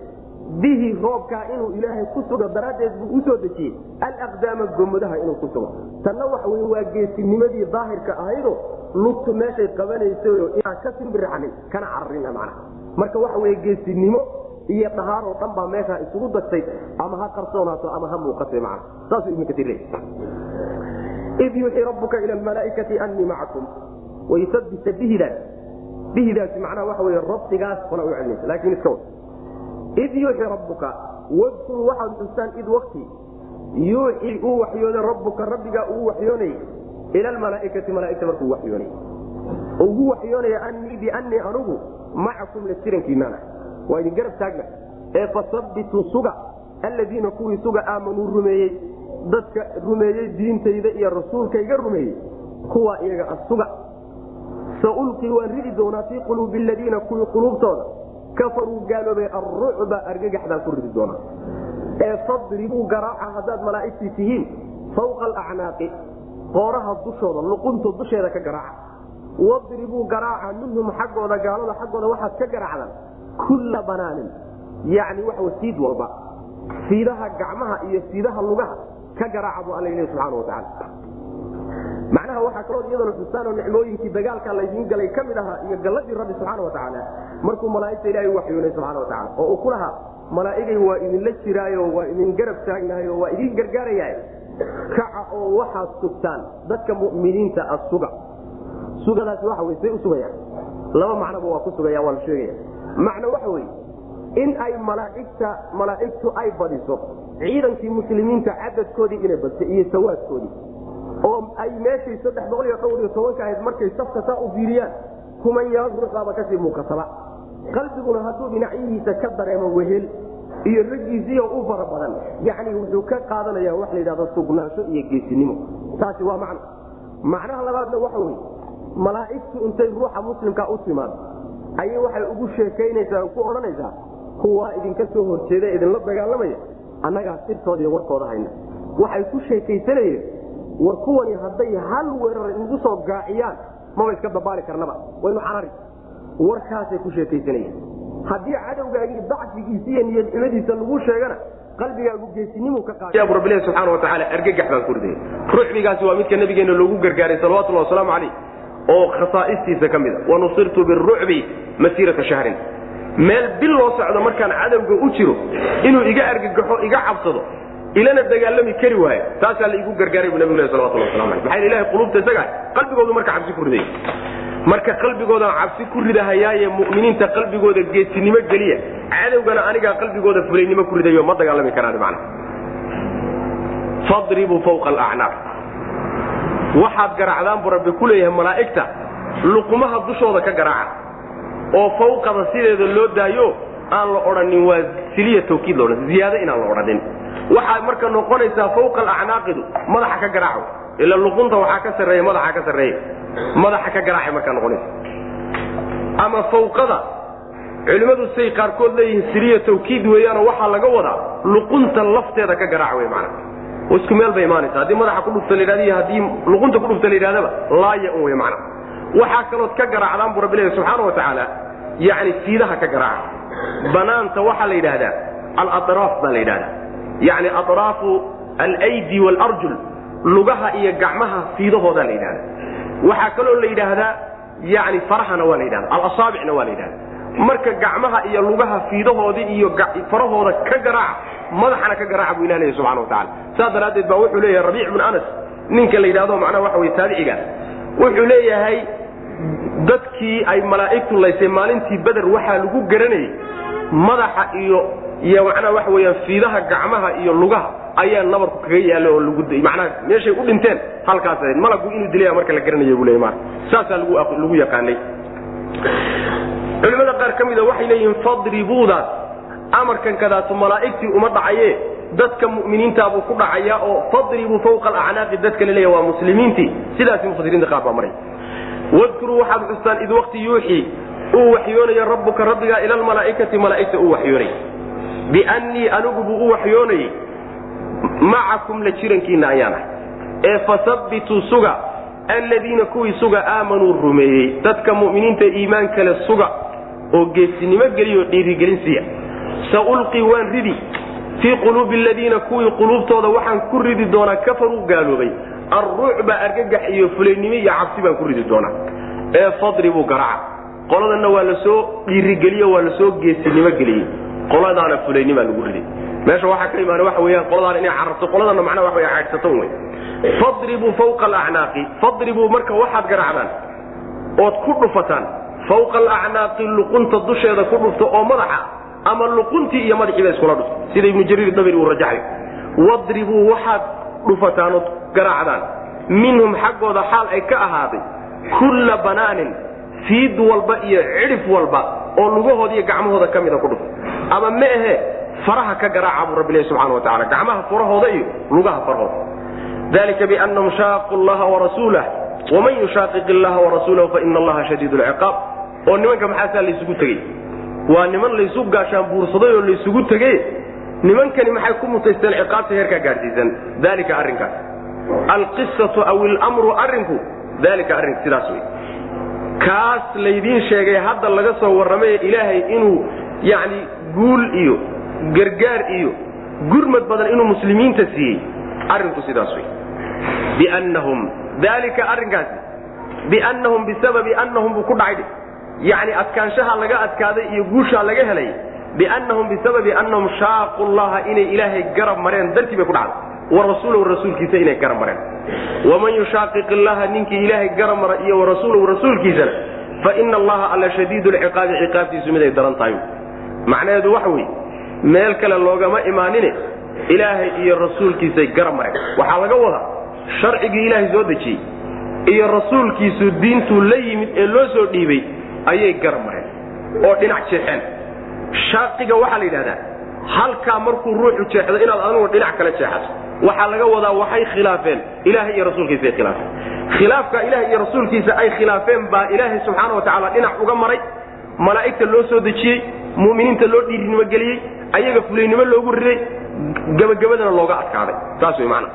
[SPEAKER 2] bihi roobkaa inuu ilaahay ku sugo daraaddeed buu u soo dejiyey. Alaqdaama gomodaha inuu ku sugo. Tanna waxa wey waa geesinimadii daahirka ahaydo lugtu meeshay qabanaysayo inaan ka simbiraxnin kana cararin macnaha. Marka waxa wey geesinimo iyo dhahaaroo dhan baa meeshaa isugu dagtay ama ha qarsoonaato ama ha muuqatay macna saasuu ibnu kaiir leey id yuuxii rabbuka ila almalaaikati anii macakum wayusabita bihidaas. Bihidaasi macnaha waxa wey rabbigaas kala u celinaysa laakiin iska wad id yuuxii rabbuka wadkur waxaad xustaan id wakti yuuxii uu waxyooday rabbuka rabbigaa uu waxyoonayey ila almalaaikati malaaigta markuu waxyoonay ugu waxyoonaya anii bianii anugu macakum la jirankiinana waa idin garab taagna ee fasabituu suga alladiina kuwii suga aamanuu rumeeyey dadka rumeeyey diintayda iyo rasuulkayga rumeeyey kuwaa iyaga asuga saulqii waan ridi doonaa fii quluubi aladiina kuwii quluubtooda kafaruu gaaloobay alrucba argagaxdaan ku ridi doonaa. Ee fadribuu garaaca haddaad malaa'igtii tihiin fawqa alacnaaqi qooraha dushooda luqunta dusheeda ka garaaca. Wadribuu garaaca minhum xaggooda gaalada xaggooda waxaad ka garaacdaan kulla banaanin yacni waxa siid walba. Siidaha gacmaha iyo siidaha lugaha ka garaaca buu alla lehi subxana watacaala macnaha waxaa kaloo iyadana xustaan oo nicmooyinkii dagaalka laydiin galay ka mid ahaa iyo galladii rabbi subxaana watacaala markuu malaa'igta ilahay waxyoonay subxana watacaala oo uu ku lahaa malaa'igay waa idinla jiraayo waa idin garab taagnahay oo waa idin gargaarayaa kaca oo waxaad sugtaan dadka mu'miniinta a suga. Sugadaasi waxa wey say u sugayaan. Laba macnoba waa ku sugaya waa la sheegaya. Macno waxa weye in ay malaaigta malaa'igtu ay badiso ciidankii muslimiinta cadadkoodii inay badso iyo sawaadkoodii oo ay meeshii saddex boqol iyo dhowr iyo tobanka ahayd markay safka saa u fiiriyaan kumanyaal ruuxbaaba ka sii muuqataba. Qalbiguna hadduu dhinacyihiisa ka dareemo wehel iyo raggiisiiyo u fara badan yacni wuxuu ka qaadanaya wax la yidhahdo sugnaansho iyo geesinimo. Taasi waa macno. Macnaha labaadna waxa weye malaa'igtu intay ruuxa muslimka u timaado ayay waxay ugu sheekaynaysaa ku odhanaysaa kuwaa idinka soo horjeeda idinla dagaalamaya? Annagaa sirtoodiiyo warkooda hayna. Waxay ku sheekaysanayeen war kuwani hadday hal weerar inagu soo gaaciyaan maba iska dabaali karnaba. Waynu carari. Warkaasay ku sheekaysanayeen. Haddii cadowgaagii dacfigiisa iyo niyadcimadiisa lagu sheegana qalbigaagu geesinimu ka qaadabu rabbilahi subxaana watacaala argagax baan ku ridaya ruuxbigaasi waa midka nabigeena loogu gargaaray salawatullahi wasalaamu calayh oo khasaa'istiisa ka mida wanusirtu birucbi masiirata shahrin. Meel bil loo socdo markaan cadowga u jiro inuu iga argagaxo iga cabsado ilana dagaalami kari waayo taasaa la igu gargaaray bu nabig maxaa ilahay quluubta isaga qalbigoodu marka cabsi ku riday. Marka qalbigoodan cabsi ku ridahayaaye mu'miniinta qalbigooda geesinimo geliya. Cadowgana anigaa qalbigooda fulaynimo ku ridayo ma dagaalami karaan macna fadribuu fawqa alacnaaq waxaad garaacdaan buu rabbi ku leeyahay malaa'igta luqumaha dushooda ka garaaca. Oo fawqada sideeda loo daayo aan la odhanin waa siliya tawkiid laodhan ziyaado inaan la odhanin. Waxaad marka noqonaysaa fawqa alacnaaqidu madaxa ka garaaco. Ila luqunta waxaa ka sarreeya madaxa ka sarreeya. Madaxa ka garaacay markaa noqonaysa. Ama fawqada culimmadu say qaarkood leeyihiin siliya tawkiid weeyaanoo waxaa laga wadaa luqunta lafteeda ka garaaca wey maana isku meel bay imaanaysa haddii madaxa ku dhufta layhahda iyo haddii luqunta ku dhufta layidhahdaba laaya un wey macna waxaa kalood ka garaacdaan buu rabbi leeyahy subxaana wa tacaala yacni siidaha ka garaaca banaanta waxaa la yidhaahdaa alatraaf baa la yidhahdaa yacni atraafu alaydi waalarjul lugaha iyo gacmaha fiidahoodaa la yidhahdaa waxaa kaloo la yidhaahdaa
[SPEAKER 1] yani farahana waa la yidhahda alasaabicna waa la yidhahda marka gacmaha iyo lugaha fiidahoodii iyo farahooda ka garaaca madaxana ka garaaca buu ilah leeya subxana wa tacala saas daraaddeed baa wuxuu leeyahay rabiic bn anas ninka la yidhahdo macnaha waxa wey taabicigaas wuxuu leeyahay dadkii ay malaa'igtu laysay maalintii beder waxaa lagu garanayay madaxa iyo iyo macnaha waxa weyaan fiidaha gacmaha iyo lugaha ayaa nabarku kaga yaalla oo lagu macnaha meeshay u dhinteen halkaas malagu inuu dilaya marka la garanaya buu leeya maana saasaa lagu yaqaanay. Culimada qaar ka mida waxay leeyihiin fadribuudaas amarkan kadaatu malaa'igtii uma dhacaye dadka mu'miniintaabuu ku dhacaya oo fadribuu fawqa alacnaaqi dadka laleeya waa muslimiintii. Sidaasi mufasiriinta qaar baa maray wadkuruu waxaad xustaan id waqti yuuxii uu waxyoonaya rabbuka rabbigaa ila almalaa'ikati malaa'igta uu waxyoonay. Biannii anigu buu u waxyoonayey macakum la jirankiinna ayaan ah ee fasabbituu suga alladiina kuwii suga aamanuu rumeeyey dadka mu'miniinta iimaan kale suga oo geesinimo geliyo dhiirigelin siiya. Saulqii waan ridi fii quluubi aladiina kuwii quluubtooda waxaan ku ridi doonaa kafaruu gaaloobay alrucba argagax iyo fulaynimo iyo cabsi baan ku ridi doonaa ee fadribuu garaca qoladanna waa la soo dhiirigeliyo waa la soo geesinimo geliyey qoladaana fulaynimaa lagu riday meesha waxaa ka imaana waxa weyaan qoladaan inay cararto qoladana macnaa waxa wey caydhsato wey fadribuu fawqa alacnaaqi fadribuu marka waxaad garacdaan ood ku dhufataan fawqa alacnaaqi luqunta dusheeda ku dhufto oo madaxa ama luquntii iyo madaxiiba iskula dhufto sida ibnu jariir dabri uu rajaxay wadribuu waxaad dhufataan ood garaacdaan. Minhum xaggooda xaal ay ka ahaaday kulla banaanin fiid walba iyo cidhif walba oo lugahooda iyo gacmahooda ka mida ku dhufto ama ma ahe faraha ka garaaca buu rabbi ilahi subxana wa tacala gacmaha furahooda iyo lugaha farahooda. Dalika biannahum shaaquu llaha warasuulah waman yushaaqiq illaha warasuulahu faina allaha shadiid lciqaab oo nimanka maxaasaa laysugu tegey? Waa niman laysu gaashaan buursaday oo laysugu tegey nimankani maxay ku mutaysteen ciqaabta heerkaa gaadhsiisan? Dalika arrinkaas. Alqisatu aw ilmru arrinku dalika arrink sidaas wey kaas laydiin sheegay hadda laga soo warramay ilaahay inuu yani guul iyo gargaar iyo gurmad badan inuu muslimiinta siiyey. Arrinku sidaas wey biannahum dalika arrinkaasi biannahum bisababi annahum buu ku dhacay. Yani adkaanshaha laga adkaaday iyo guushaa laga helay biannahum bisababi annahum shaaqu llaha inay ilaahay garab mareen dartii bay ku dhacday warasuulahu rasuulkiisa inay garab mareen waman yushaaqiq illaha ninkii ilaahay garab mara iyo warasuulahu rasuulkiisana faina allaha alla shadiidu lciqaabi ciqaabtiisu miday daran tahay macnaheedu waxa weye meel kale loogama imaanine ilaahay iyo rasuulkiisay garab mareen waxaa laga wadaa sharcigii ilaahay soo dejiyey iyo rasuulkiisu diintuu la yimid ee loo soo dhiibay ayay garab mareen oo dhinac jeexeen shaaqiga waxaa la yidhahdaa halkaa markuu ruuxu jeexdo inaad adigu dhinac kale jeexato. Waxaa laga wadaa waxay khilaafeen ilahay iyo rasuulkiisaay khilaafeen. Khilaafka ilahay iyo rasuulkiisa ay khilaafeen baa ilaahay subxaana wa tacaala dhinac uga maray malaa'igta loo soo dejiyey mu'miniinta loo dhiirinimo geliyey ayaga fulaynimo loogu riday gebagabadana looga adkaaday. Saas wey macana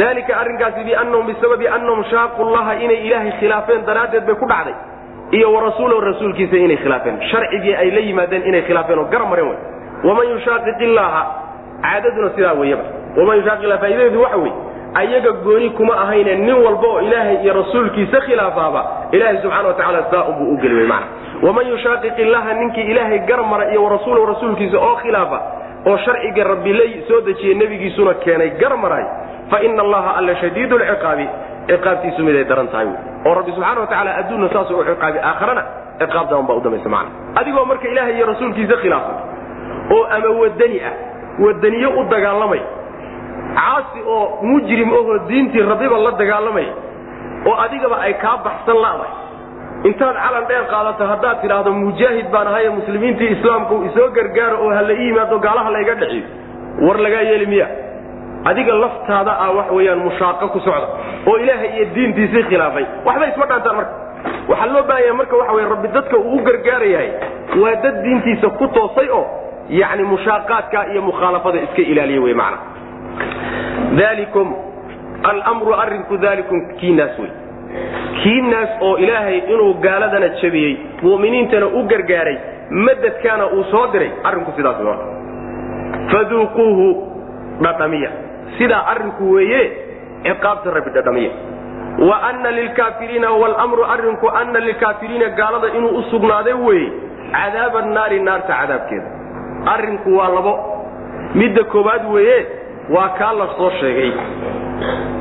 [SPEAKER 1] dalika arrinkaasi biannahum bisababi annahum shaaqu llaha inay ilaahay khilaafeen daraaddeed bay ku dhacday iyo warasuulahu rasuulkiisa inay khilaafeen. Sharcigii ay la yimaadeen inay khilaafeen oo garab mareen wey waman yushaaqiq illaaha caadaduna sidaa weyaba waman yushaaqiq illaha faa'idadeedu waxa wey ayaga gooni kuma ahayne nin walba oo ilaahay iyo rasuulkiisa khilaafaaba ilaahay subxana wa tacala saa unbuu u geli wey macana waman yushaaqiq illaha ninkii ilaahay garab mara iyo warasuulahu rasuulkiisa oo khilaafa oo sharciga rabbi la soo dejiyey nebigiisuna keenay gar maray fa ina allaha alla shadiidu lciqaabi ciqaabtiisu miday daran tahay oo rabbi subxana wa tacala adduunna saasuu u ciqaabi aakharana ciqaabta unbaa udambaysa macana adigoo marka ilaahay iyo rasuulkiisa khilaafay oo ama wadani ah wadaniye u dagaalamay caasi oo mujrim ahoo diintii rabbiba la dagaalamay oo adigaba ay kaa baxsan la'dahay intaad calan dheer qaadato haddaad tidhaahdo mujaahid baan ahaye muslimiintii islaamku isoo gargaaro oo ha la ii yimaado gaalaha layga dhaciyo. War lagaa yeeli miya adiga laftaada ah wax weeyaan mushaaqo ku socda oo ilaahay iyo diintiisii khilaafay. Waxba isma dhaantaan marka. Waxaa loo baahan yahay marka waxa weye rabbi dadka uu u gargaarayahay waa dad diintiisa ku toosay oo yacni mushaaqaadka iyo mukhaalafada iska ilaaliya wey macana dalikum almru arrinku dalikum kiinaas wey kiinaas oo ilaahay inuu gaaladana jabiyey mu'miniintana u gargaaray madadkaana uu soo diray arrinku sidaas faduuquuhu dhadhamiya sidaa arrinku weeye ciqaabta rabbi dhadhamiya wa ana lilkaafiriina wlmru arinku ana lilkaafiriina gaalada inuu u sugnaaday weye cadaaba naari naarta cadaabkeeda. Arrinku waa labo. Midda koowaad weeye waa kaa la soo sheegay.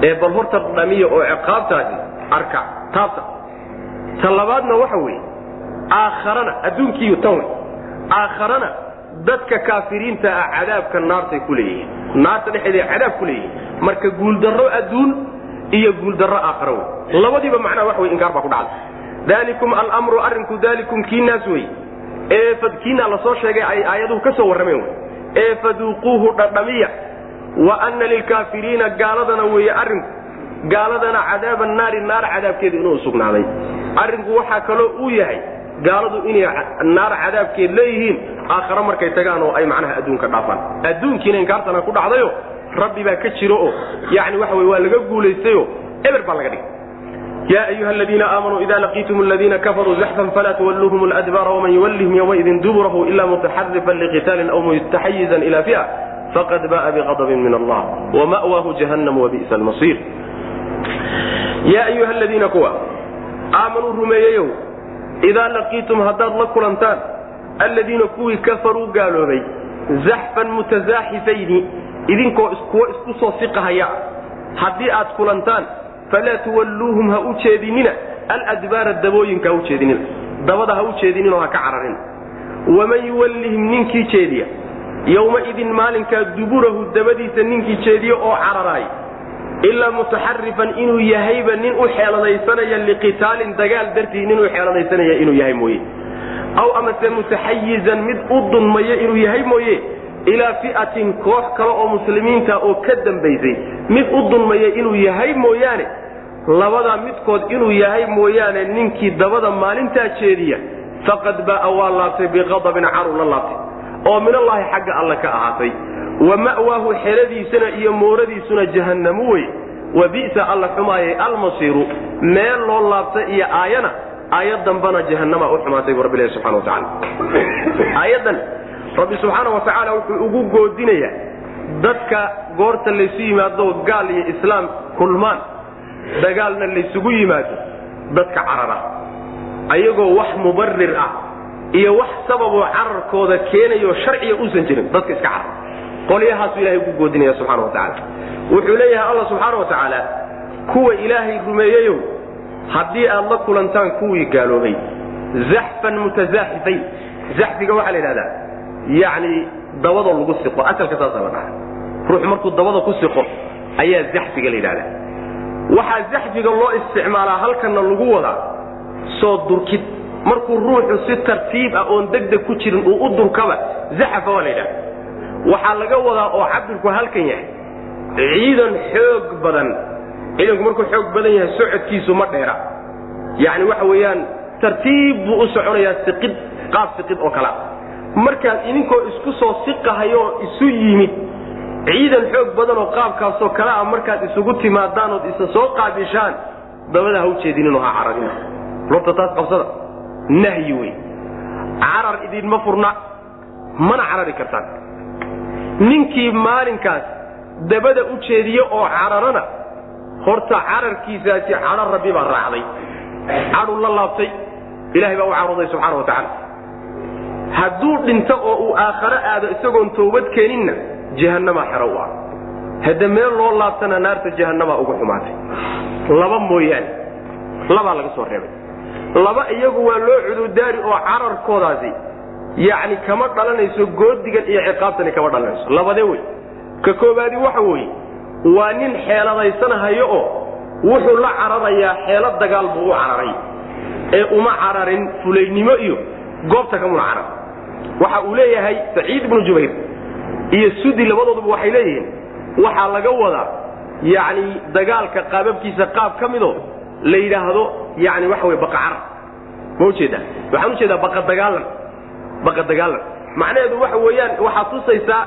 [SPEAKER 1] Ee bal horta dhamiya oo ciqaabtaasi arka taabta. Ta labaadna waxa weeye aakharana adduunkiiyo tan wey aakharana dadka kaafiriinta ah cadaabka naartay ku leeyihiin. Naarta dhexeeda cadaab ku leeyihiin. Marka guuldarro adduun iyo guuldarro aakhara wey. Labadiiba macnaha wax wey inkaar baa ku dhacday. Dalikum almru arrinku dalikum kiinaas wey. Ee kiinaa la soo sheegay ay aayaduhu ka soo warrameen wey. Ee faduuquuhu dhadhamiya. Wa ana lilkaafiriina gaaladana weeye arrinku. Gaaladana cadaaba naari naar cadaabkeeda inuu sugnaaday. Arrinku waxaa kaloo uu yahay gaaladu inay naar cadaabkeed leeyihiin aakhare markay tagaan oo ay macnaha adduunka dhaafaan. Adduunkiina inkaartana ku dhacdayo rabbi baa ka jiro oo yani waxa wey waa laga guulaystayo eber baa laga dhigay idaa laqiitum haddaad la kulantaan aladiina kuwii kafaruu gaaloobay zaxfan mutasaaxifayni idinkoo kuwo isku soo siqahaya haddii aad kulantaan falaa tuwalluuhum ha u jeedinina aladbaara dabooyinka ha u jeedinina dabada ha u jeedininoo ha ka cararin waman yuwallihim ninkii jeediya yowmaidin maalinkaa duburahu dabadiisa ninkii jeediya oo cararaay ilaa mutaxarifan inuu yahayba nin u xeeladaysanaya liqitaalin dagaal dartii nin u xeeladaysanaya inuu yahay mooye. Aw amase mutaxayizan mid u dunmaya inuu yahay mooye ilaa fi'atin koox kale oo muslimiinta oo ka dambaysay mid u dunmaya inuu yahay mooyaane labadaa midkood inuu yahay mooyaane ninkii dabada maalintaa jeediya faqad ba'a waa laabtay biqadabin caru la laabtay oo minallaahi xagga alle ka ahaatay wa ma'waahu xeladiisana iyo mooradiisuna jahannamu wey wa bi'sa alla xumaayay almasiiru. Meel loo laabta iyo aayana aayad dambana jahannama u xumaatay bu rabbilahi subxana wa tacala aayadan rabbi subxaana wa tacaala wuxuu ugu goodinayaa dadka goorta laysu yimaado gaal iyo islaam kulmaan. Dagaalna laysugu yimaado dadka carara. Ayagoo wax mubarir ah iyo wax sababoo cararkooda keenayo sharciga uusan jirin dadka iska carar qolyahaasu ilahay ugu goodinaya subxana wa tacaala. Wuxuu leeyahay alla subxaana wa tacaala kuwa ilaahay rumeeyeyow haddii aad la kulantaan kuwii gaaloobay zaxfan mutasaaxifayn zaxfiga waxaa la yidhahdaa yacni dabadoo lagu siqo asalka saasaa la dhaha. Ruux markuu dabada ku siqo ayaa zaxfiga la yidhahdaa. Waxaa zaxfiga loo isticmaalaa halkanna lagu wadaa soo durkid. Markuu ruuxu si tartiib ah oon degdeg ku jirin uu u durkaba zaxafa waa la yidhahda waxaa laga wadaa oo cabirku halkan yahay. Ciidan xoog badan. Ciidanku markuu xoog badan yahay socodkiisu ma dheera. Yacni waxa weeyaan tartiib buu u soconayaa siqid qaab siqid oo kalea markaad idinkoo isku soo siqahayoo isu yimid ciidan xoog badan oo qaabkaasoo kale ah markaad isugu timaadaan ood isa soo qaabishaan dabada ha u jeedininoo ha cararina. Lobta taas qabsada? Nahyi wey carar idinma furna mana carari kartaan ninkii maalinkaas dabada u jeediye oo cararana horta cararkiisaasi cadho rabbi baa raacday. Cadhu la laabtay. Ilahay baa u carooday subxaana wa tacaala. Hadduu dhinto oo uu aakhare aado isagoon toobad keeninna jahannamaa xero u ah hadde meel loo laabtana naarta jahannamaa ugu xumaatay. Laba mooyaane labaa laga soo reebay. Laba iyagu waa loo cududaari oo cararkoodaasi yacni kama dhalanayso goodigan iyo ciqaabtani kama dhalanayso. Labadee wey. Ka koobaadi waxa weeye waa nin xeeladaysanhayo oo wuxuu la cararayaa xeelad dagaal buu u cararay. Ee uma cararin fulaynimo iyo goobta kamuna carar. Waxa uu leeyahay saciid ibnu jubayr iyo sudi labadooduba waxay leeyihiin waxaa laga wadaa yacni dagaalka qaababkiisa qaab ka midoo la yidhaahdo yani waxa wey baqacar ma u jeedaa waxaan u jeedaa baqadagaalan baqadagaalan macnaheedu waxa weeyaan waxaad tusaysaa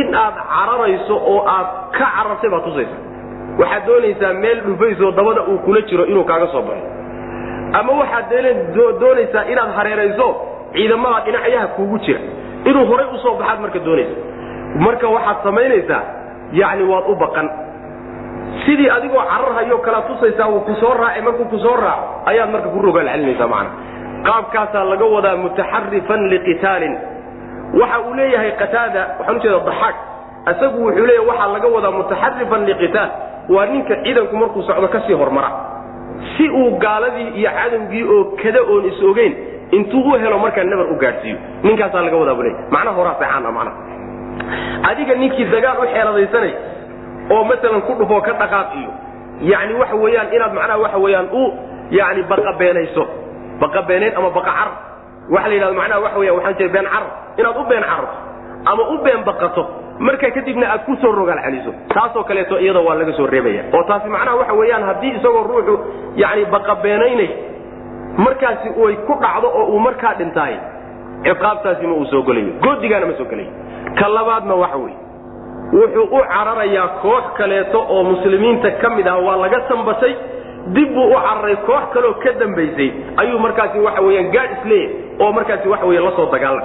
[SPEAKER 1] in aad cararayso oo aad ka carartay baad tusaysaa. Waxaad doonaysaa meel dhufaysoo dabada uu kula jiro inuu kaaga soo baxo. Ama waxaad doonaysaa inaad hareerayso ciidamada dhinacyaha kuugu jira. Inuu horay u soo baxaad marka doonaysa marka waxaad samaynaysaa yani waad u baqan. Sidii adigoo cararhayo kala tusaysaa uu ku soo raacay markuu ku raaco ayaad marka ku rogaal celinaysaa macana qaabkaasaa laga wadaa mutaxarifan liqitaalin. Waxa uu leeyahay qataada waxaan ujeeda daxaak isagu wuxuu leeyahay waxaa laga wadaa mutaxarifan liqitaal. Waa ninka ciidanku markuu socdo ka sii hormara. Si uu gaaladii iyo cadowgii oo kada oon is ogeyn intuu u helo markaa nabar u gaadhsiiyo. Ninkaasaa laga wadaa buu leeyahy macnaha horaa seexaana macnaha. Adiga ninkii dagaal u xeeladaysanay oo maalan ku dhufoo ka dhaqaaq iyo yani waxa weeyaan inaad macnaha waxa weeyaan u yani baqabeenayso baqabeenayn ama baqa carar waxa la yidhahdo macnaha waxa weya waxaan jira been carar inaad u been cararto ama u been baqato marka kadibna aad ku soo rogaal celiso. Taasoo kaleeto iyada waa laga soo reebaya oo taasi macnaha waxa weeyaan haddii isagoo ruuxu yani baqabeenaynay markaasi ay ku dhacdo oo uu markaa dhintaay ciqaabtaasi ma uu soo gelayo. Goodigaana ma soo gelayo. Ka labaadna waxa weye wuxuu u cararayaa koox kaleeto oo muslimiinta ka mid ah waa laga sambatay dib buu u cararay koox kaleoo ka dambaysay ayuu markaasi waxa weyaan gaad isleeyahy oo markaasi waxa wey la soo dagaalan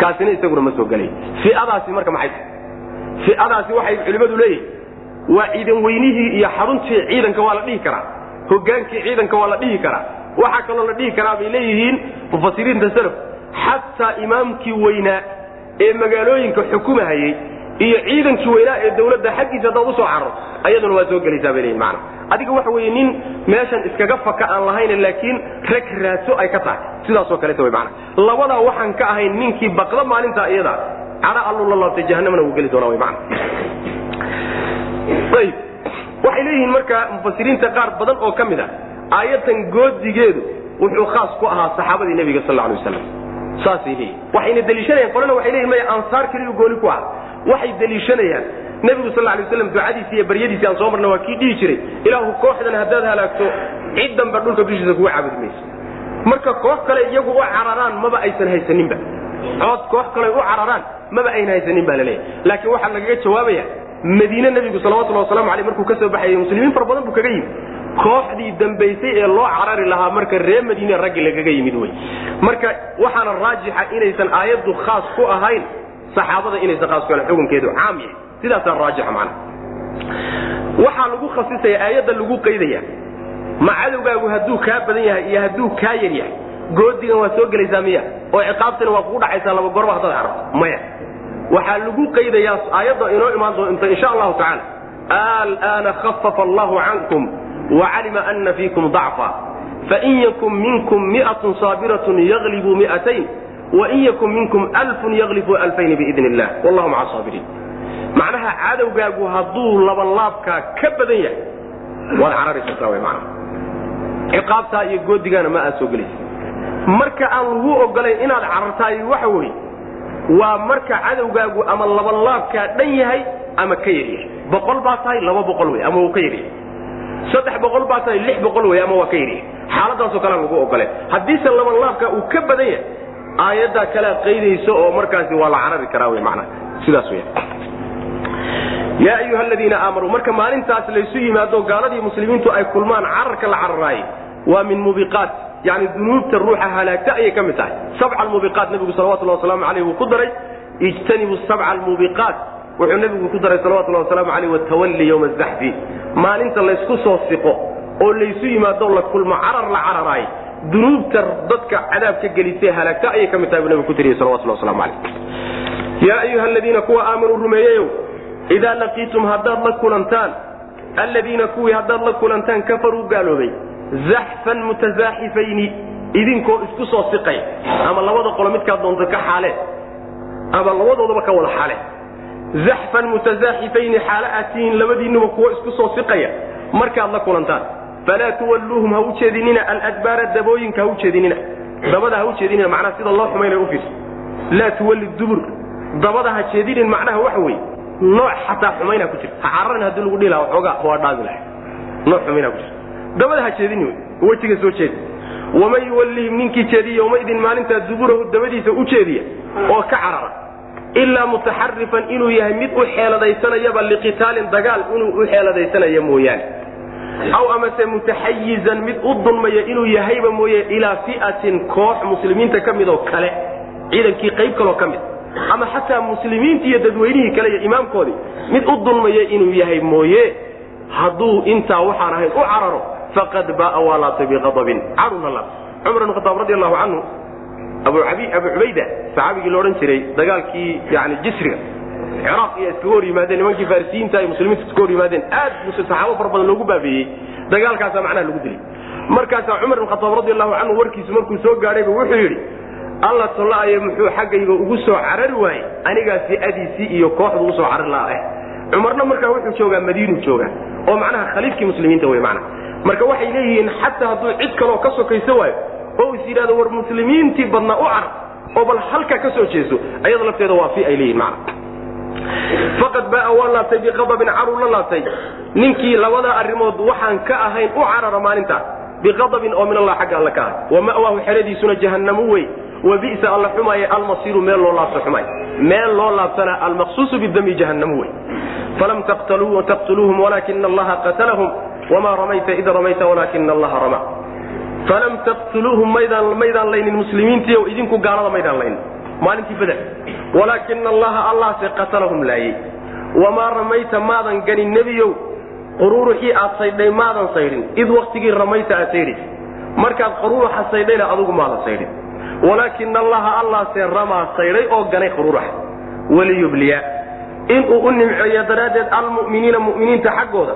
[SPEAKER 1] kaasina isaguna ma soo gelay fiadaasi marka maxay fiadaasi waxay culimmadu leeyihiin waa ciidan weynihii iyo xaruntii ciidanka waa la dhihi karaa. Hogaankii ciidanka waa la dhihi karaa. Waxaa kaloo la dhihi karaa bay leeyihiin mufasiriinta salaf xataa imaamkii weynaa ee magaalooyinka xukumahayey iyo ciidankii weynaa ee dawladda xaggiisa haddaad u soo carro ayaduna waa soo gelaysaa bay leeyihiin maana adiga waxa weeye nin meeshan iskaga faka aan lahayn laakiin rag raadso ay ka tahay. Sidaasoo kaleeta way maana labadaa waxaan ka ahayn ninkii baqda maalintaa iyada. Cadha alluu la laabtay jahanamana wuu geli doonaa way maana ayib. Waxay leeyihiin marka mufasiriinta qaar badan oo ka mid a aayatan goodigeedu wuxuu khaas ku ahaa saxaabadii nebiga sal alay waslam saasay leeyihiin waxayna deliishanayaan qolana waxay leeyihiin maya ansaar keliyu gooni ku aha waxay deliishanayaan nebigu sal lay waslam ducadiisi iyo baryadiisi aan soo marna waa kii dhihi jiray ilaahu kooxdan haddaad halaagto cid danba dhulka dushiisa kuga caabudi mayso. Marka koox kale iyagu u cararaan maba aysan haysaninba. Cood koox kale u cararaan maba ayna haysanin ba laleeyahy laakiin waxaa lagaga jawaabaya madiine nebigu salawatullahi waslamu aleyh markuu ka soo baxayay muslimiin fara badan buu kaga yimid. Kooxdii dambaysay ee loo carari lahaa marka reer madiine raggi lagaga yimid wey marka waxaana raajixa inaysan aayaddu khaas ku ahayn saxaabada inaysan khaas ku ahayn xukunkeedu caam yahay. Sidaasaa raajixa macana waxaa lagu khasisaya aayadda lagu qaydaya ma cadowgaagu hadduu kaa badan yahay iyo hadduu kaa yar yahay? Goodigan waa soo gelaysaa miya? Oo ciqaabtina waa kugu dhacaysaa laba gorba haddaad carabto maya. Waxaa lagu qaydayaa aayadda inoo imaan doonta insha allahu tacaala. Alana khafafa allahu cankum wacalima ana fiikum dacfa. Fain yakun minkum miatun saabiratun yaglibuu miatayn wain yakun minkum alfun yaglibuu alfayni biidn illah wallahu maca saabiriin macnaha cadowgaagu hadduu labanlaabkaa ka badan yahay waad carari kartaa wy mana ciqaabtaa iyo goodigaana ma aad soo gelaysa marka aan lagu ogolayn inaad carartaay waxa weye waa marka cadowgaagu ama labanlaabkaa dhan yahay ama ka yar yahay boqol baa tahay laba boqol wey ama uu ka yaryahay saddex boqol baa tahay lix boqol wey ama waa ka yaryahay xaaladaasoo kalean lagu ogoleen haddiise labanlaabka uu ka badan yahay aayaddaa kalea qaydayso oo markaasi waa la carari karaa wy manaa sidaas weya yaa ayuha aladiina aamanuu marka maalintaas laysu yimaado gaaladii muslimiintu ay kulmaan cararka la cararaayey waa min mubiqaat yani dunuubta ruuxa halaagta ayay ka mid tahay. Sabca almubiqaat nebigu salawatullah wasalaamu aleyh wuu ku daray. Ijtanibu sabca almubiqaat wuxuu nebigu ku daray salawatullahi wasalaamu aleyh watawalli yowma azaxfi maalinta laysku soo siqo oo laysu yimaado la kulmo carar la cararaay dunuubta dadka cadaabka gelisee halaagta ayay ka mid tahay buu nebigu ku tiriyey salawatullah waslamu aleyh yaa ayuha aladiina kuwa aamanuu rumeeyeyow idaa laqiitum haddaad la kulantaan alladiina kuwii haddaad la kulantaan kafaruu gaaloobay zaxfan mutasaaxifayni idinkoo isku soo siqay ama labada qolo midkaad doonto ka xaale ama labadoodaba ka wada xaale. Zaxfan mutasaaxifayni xaale aad tihiin labadiinnuba kuwo isku soo siqaya markaad la kulantaan falaa tuwalluuhum ha u aladbaara dabooyinka ha u dabada ha u macnaha sida loo xumaynay ufiirso laa tuwalli dubur. Dabada ha jeedinin macnaha waxa weeye nooc xataa xumayna ku jirta ha cararin haddii lagu dhihi laha waxoogaa waa lahay. Nooc xumayna ku jirta dabada ha jeedini wey. Wejiga soo jeedi. Waman yuwallihim ninkii jeediya yowmaidin maalintaa duburahu dabadiisa u jeediya oo ka carara. Ilaa mutaxarifan inuu yahay mid u xeeladaysanayaba liqitaalin dagaal inuu u xeeladaysanaya mooyaane aw amase mutaxayizan mid u dulmaya inuu yahayba mooye ilaa fi'atin koox muslimiinta ka mid oo kale. Ciidankii qayb kaloo ka mid. Ama xataa muslimiinti iyo dadweynihii kale iyo imaamkoodii mid u dulmaya inuu yahay mooye. Hadduu intaa waxaan ahayn u cararo faqad baaa waa laabtay biqadabin cadhuna laabtay cumar ibn khataab radi allahu canhu abu cubayda saxaabigii la odhan jiray dagaalkii yani jisriga ciraaq iyo iskaga hor yimaadeen nimankii farisiyiinta ay muslimiinta iska hor yimaadeen aad saxaabo fara badan loogu baabeeyey dagaalkaasaa macnaha lagu dilay. Markaasaa cumar ibn khataab radi allahu canhu warkiisu markuu soo gaadhayba wuxuu yidhi alla tolla'aye muxuu xaggayga ugu soo carari waayey anigaa fi'adiisii iyo kooxdu u soo carari laha eh. Cumarna markaa wuxuu joogaa madiinuu joogaa oo macnaha khaliifkii muslimiinta wey macnaha. Marka waxay leeyihiin xataa hadduu cid kaloo ka sokayso waayo oo is yidhahdo war muslimiintii badnaa u carab oo bal halka ka soo jeeso ayada lafteeda waa fi ay leeyihiin macna faqad baaa waa laabtay biqadabin caruu la laabtay. Ninkii labada arrimood waxaan ka ahayn u carara maalintaas biqadabin oo min allah xagga alle ka ahay. Wa ma'waahu xeradiisuna jahannamu wey wa bi'sa alla xumaaye almasiiru meel loo laabto xumaay meel loo laabtana almaqsuusu bidami jahannamu wey falam taqtuluuhum walaakina allaha qatalahum. Wma ramayta id ramayta walaakina allaha rama. Falam taqtuluuhum maydaan laynin muslimiintiio idinku gaalada maydaan laynin. Maalintii beder walaakina allaha allahse qatalahum laayey wamaa ramayta maadan ganin nebiyow quruuruxii aad saydhay maadan saydhin id waktigii ramayta aad saydhis markaad quruuruxa saydhayna adugu maadan saydhin walaakina allaha allahse ramaa saydhay oo ganay quruuruxa waliyubliya inuu u nimceeyo daraaddeed almu'miniina mu'miniinta xaggooda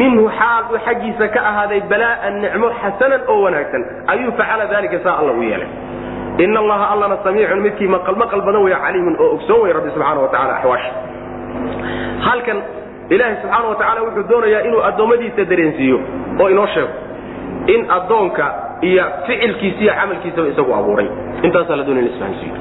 [SPEAKER 1] minhu xaal uu xaggiisa ka ahaaday balaa'an nicmo xasanan oo wanaagsan ayuu facala dalika saa alla u yeelay in allaha allana samiicun midkii maqal maqal badan wey caliimun oo ogsoon wey rabbi subxaana wa tacala axwaasha halkan ilaahay subxaana wa tacala wuxuu doonayaa inuu addoommadiisa dareensiiyo oo inoo sheego in addoonka iyo ficilkiisa iyo camalkiisaba isagu abuuray. Intaasaa la doonaya in isfahansiiyo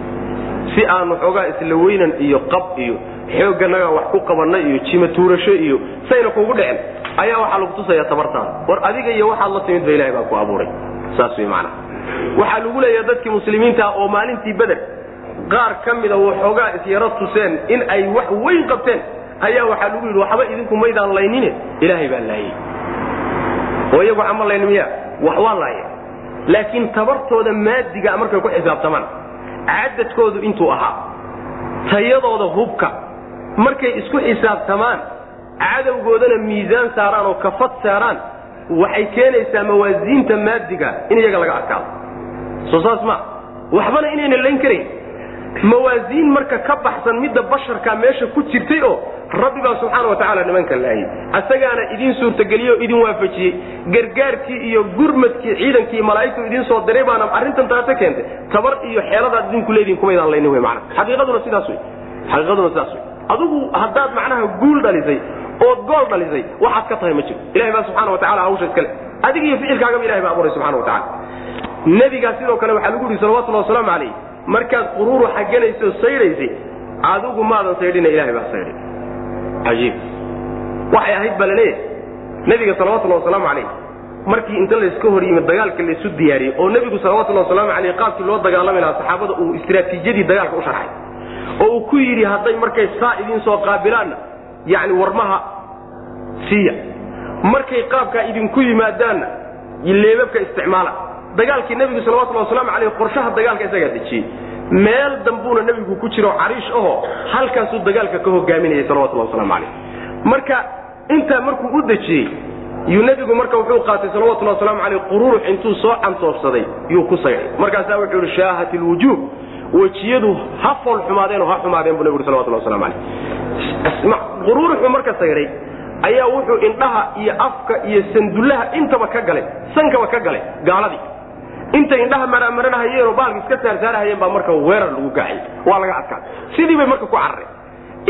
[SPEAKER 1] si aanu xoogaa isla weynan iyo qab iyo xoogganaga wax ku qabannay iyo jima tuurasho iyo sayna kuugu dhicin ayaa waxaa lagu tusaya tabartaada war adiga iyo waxaad la timid ba ilahay baa ku abuuray. Saas wey macnaha waxaa lagu leeyaha dadkii muslimiinta oo maalintii beder qaar ka mida waxoogaa isyaro tuseen in ay wax weyn qabteen. Ayaa waxaa lagu yidhi waxba idinku maydaan laynine ilaahay baa laayey oo iyagu waxama layni miya wax waa laaya laakiin tabartooda maadiga markay ku xisaabtamaan cadadkoodu intuu ahaa tayadooda hubka markay isku xisaabtamaan cadowgoodana miisaan saaraan oo kafad saaraan waxay keenaysaa mawaasiinta maadiga in iyaga laga adkaado. Soo saas ma waxbana inayna layn karayn mawaasiin marka ka baxsan midda basharka meesha ku jirtay oo rabbi baa subxaana wa tacaala nimanka laayay asagaana idiin suurtageliyey oo idin waafajiyey. Gargaarkii iyo gurmadkii ciidankii malaa'igtu idiin soo diray baana arrintan taata keentay. Tabar iyo xeeladaad idinku leedihin kumaydaan laynin wey macana xaqiiqaduna sidaas wey xaqiiqaduna sidaas wey adigu haddaad macnaha guul dhalisay ood gool dhalisay waxaad ka tahay ma jiro. Ilahay baa subxana wa tacala hawsha iskale adiga iyo ficilkaagaba ilahay baa abuuray subxana wa tacala nebigaa sidoo kale waxaa lagu yihi salawatullahi wasalaamu calayh markaad quruuru xaganayso saydhaysay adigu maadan saydhina ilahay baa saydhay cajiib. Waxay ahayd baa la leeyahay nebiga salawatullahi wasalaamu calayh markii inta layska hor yimid dagaalka laysu diyaariyey oo nebigu salawatullahi wasalaamu calayh qaabkii loo dagaalami lahaa saxaabada uu istraatiijiyadii dagaalka u sharxay. Oo uu ku yidhi hadday markay saa idiin soo qaabilaanna yacni warmaha siiya. Markay qaabkaa idinku yimaadaanna leebabka isticmaala. Dagaalkii nebigu salawatullahi wasalaamu calayh qorshaha dagaalka isagaa dejiyey. Meel dambuuna nebigu ku jiro cariish ahoo halkaasuu dagaalka ka hogaaminayay salawatullahi waslamu calayh marka intaa markuu u dejiyey yuu nebigu marka wuxuu qaatay salawatullahi wasalaamu calayh quruurux intuu soo cantoobsaday yuu ku saydhay markaasaa wuxuu yihi shaahat ilwujuuh wejiyadu ha fool xumaadeen oo ha xumaadeen buu nebigu salawatullahi waslamu calayh quruuruxuu marka saydhay ayaa wuxuu indhaha iyo afka iyo sandullaha intaba ka galay sankaba ka galay gaaladii. Intay indhaha maramaranahayeenoo baalka iska saarsaarahayeen baa marka weerar lagu gaacay waa laga adkaaday sidii bay marka ku carareen.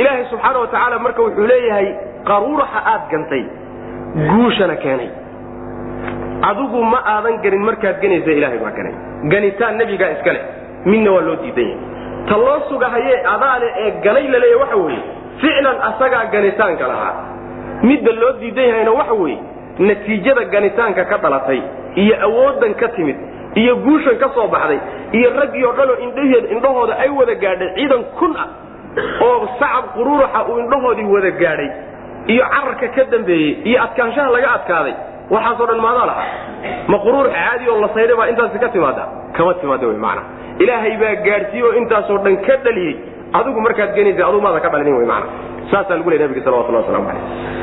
[SPEAKER 1] Ilaahay subxaana wa tacaala marka wuxuu leeyahay qaruuraxa aad gantay guushana keenay. Adigu ma aadan ganin markaad ganaysa ilaahay baa ganay. Ganitaan nebigaa iska leh midna waa loo diidan yahay. Ta loo sugahayee adaale ee ganay laleeya waxa weeye ficlan asagaa ganitaanka lahaa. Midda loo diidan yahayna waxa weeye natiijada ganitaanka ka dhalatay iyo awooddan ka timid iyo guushan ka soo baxday iyo raggii oo dhanoo indhahooda ay wada gaadhay ciidan kun ah oo sacab quruuraxa uu indhahoodii wada gaadhay iyo cararka ka dambeeyey iyo adkaanshaha laga adkaaday waxaasoo dhan maadaa lahaa. Ma quruurux caadi oo la saydhay baa intaasi ka timaada kama timaada wy maana ilaahay baa gaadhsiiye oo intaasoo dhan ka dhaliyey. Adigu markaad genaysa adugu maada ka dhalinin wy maana saasaa lagu ley nabiga salawatullah waslamu calayh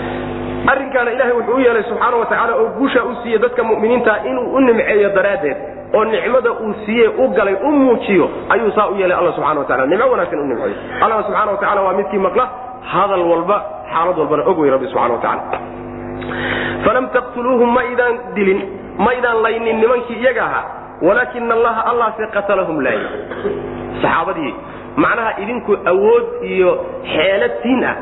[SPEAKER 1] arrinkaana ilahay wuxuu u yeelay subxaana wa oo guushaa u siiye dadka mu'miniinta inuu u nimceeyo daraaddeed oo nicmada uu siiye u galay u muujiyo ayuu saa u yeelay alla subxana wa nimco wanaagsan u nimceeyo. Allahna subxana wa waa midkii maqla. Hadal walba xaalad walbana og rabbi subxana wa falam taqtuluuhum ma idaan dilin ma idaan laynin nimankii iyaga ahaa. Walaakina allaha allahse qatalahum laayay saxaabadii macnaha idinku awood iyo xeelatiin ah.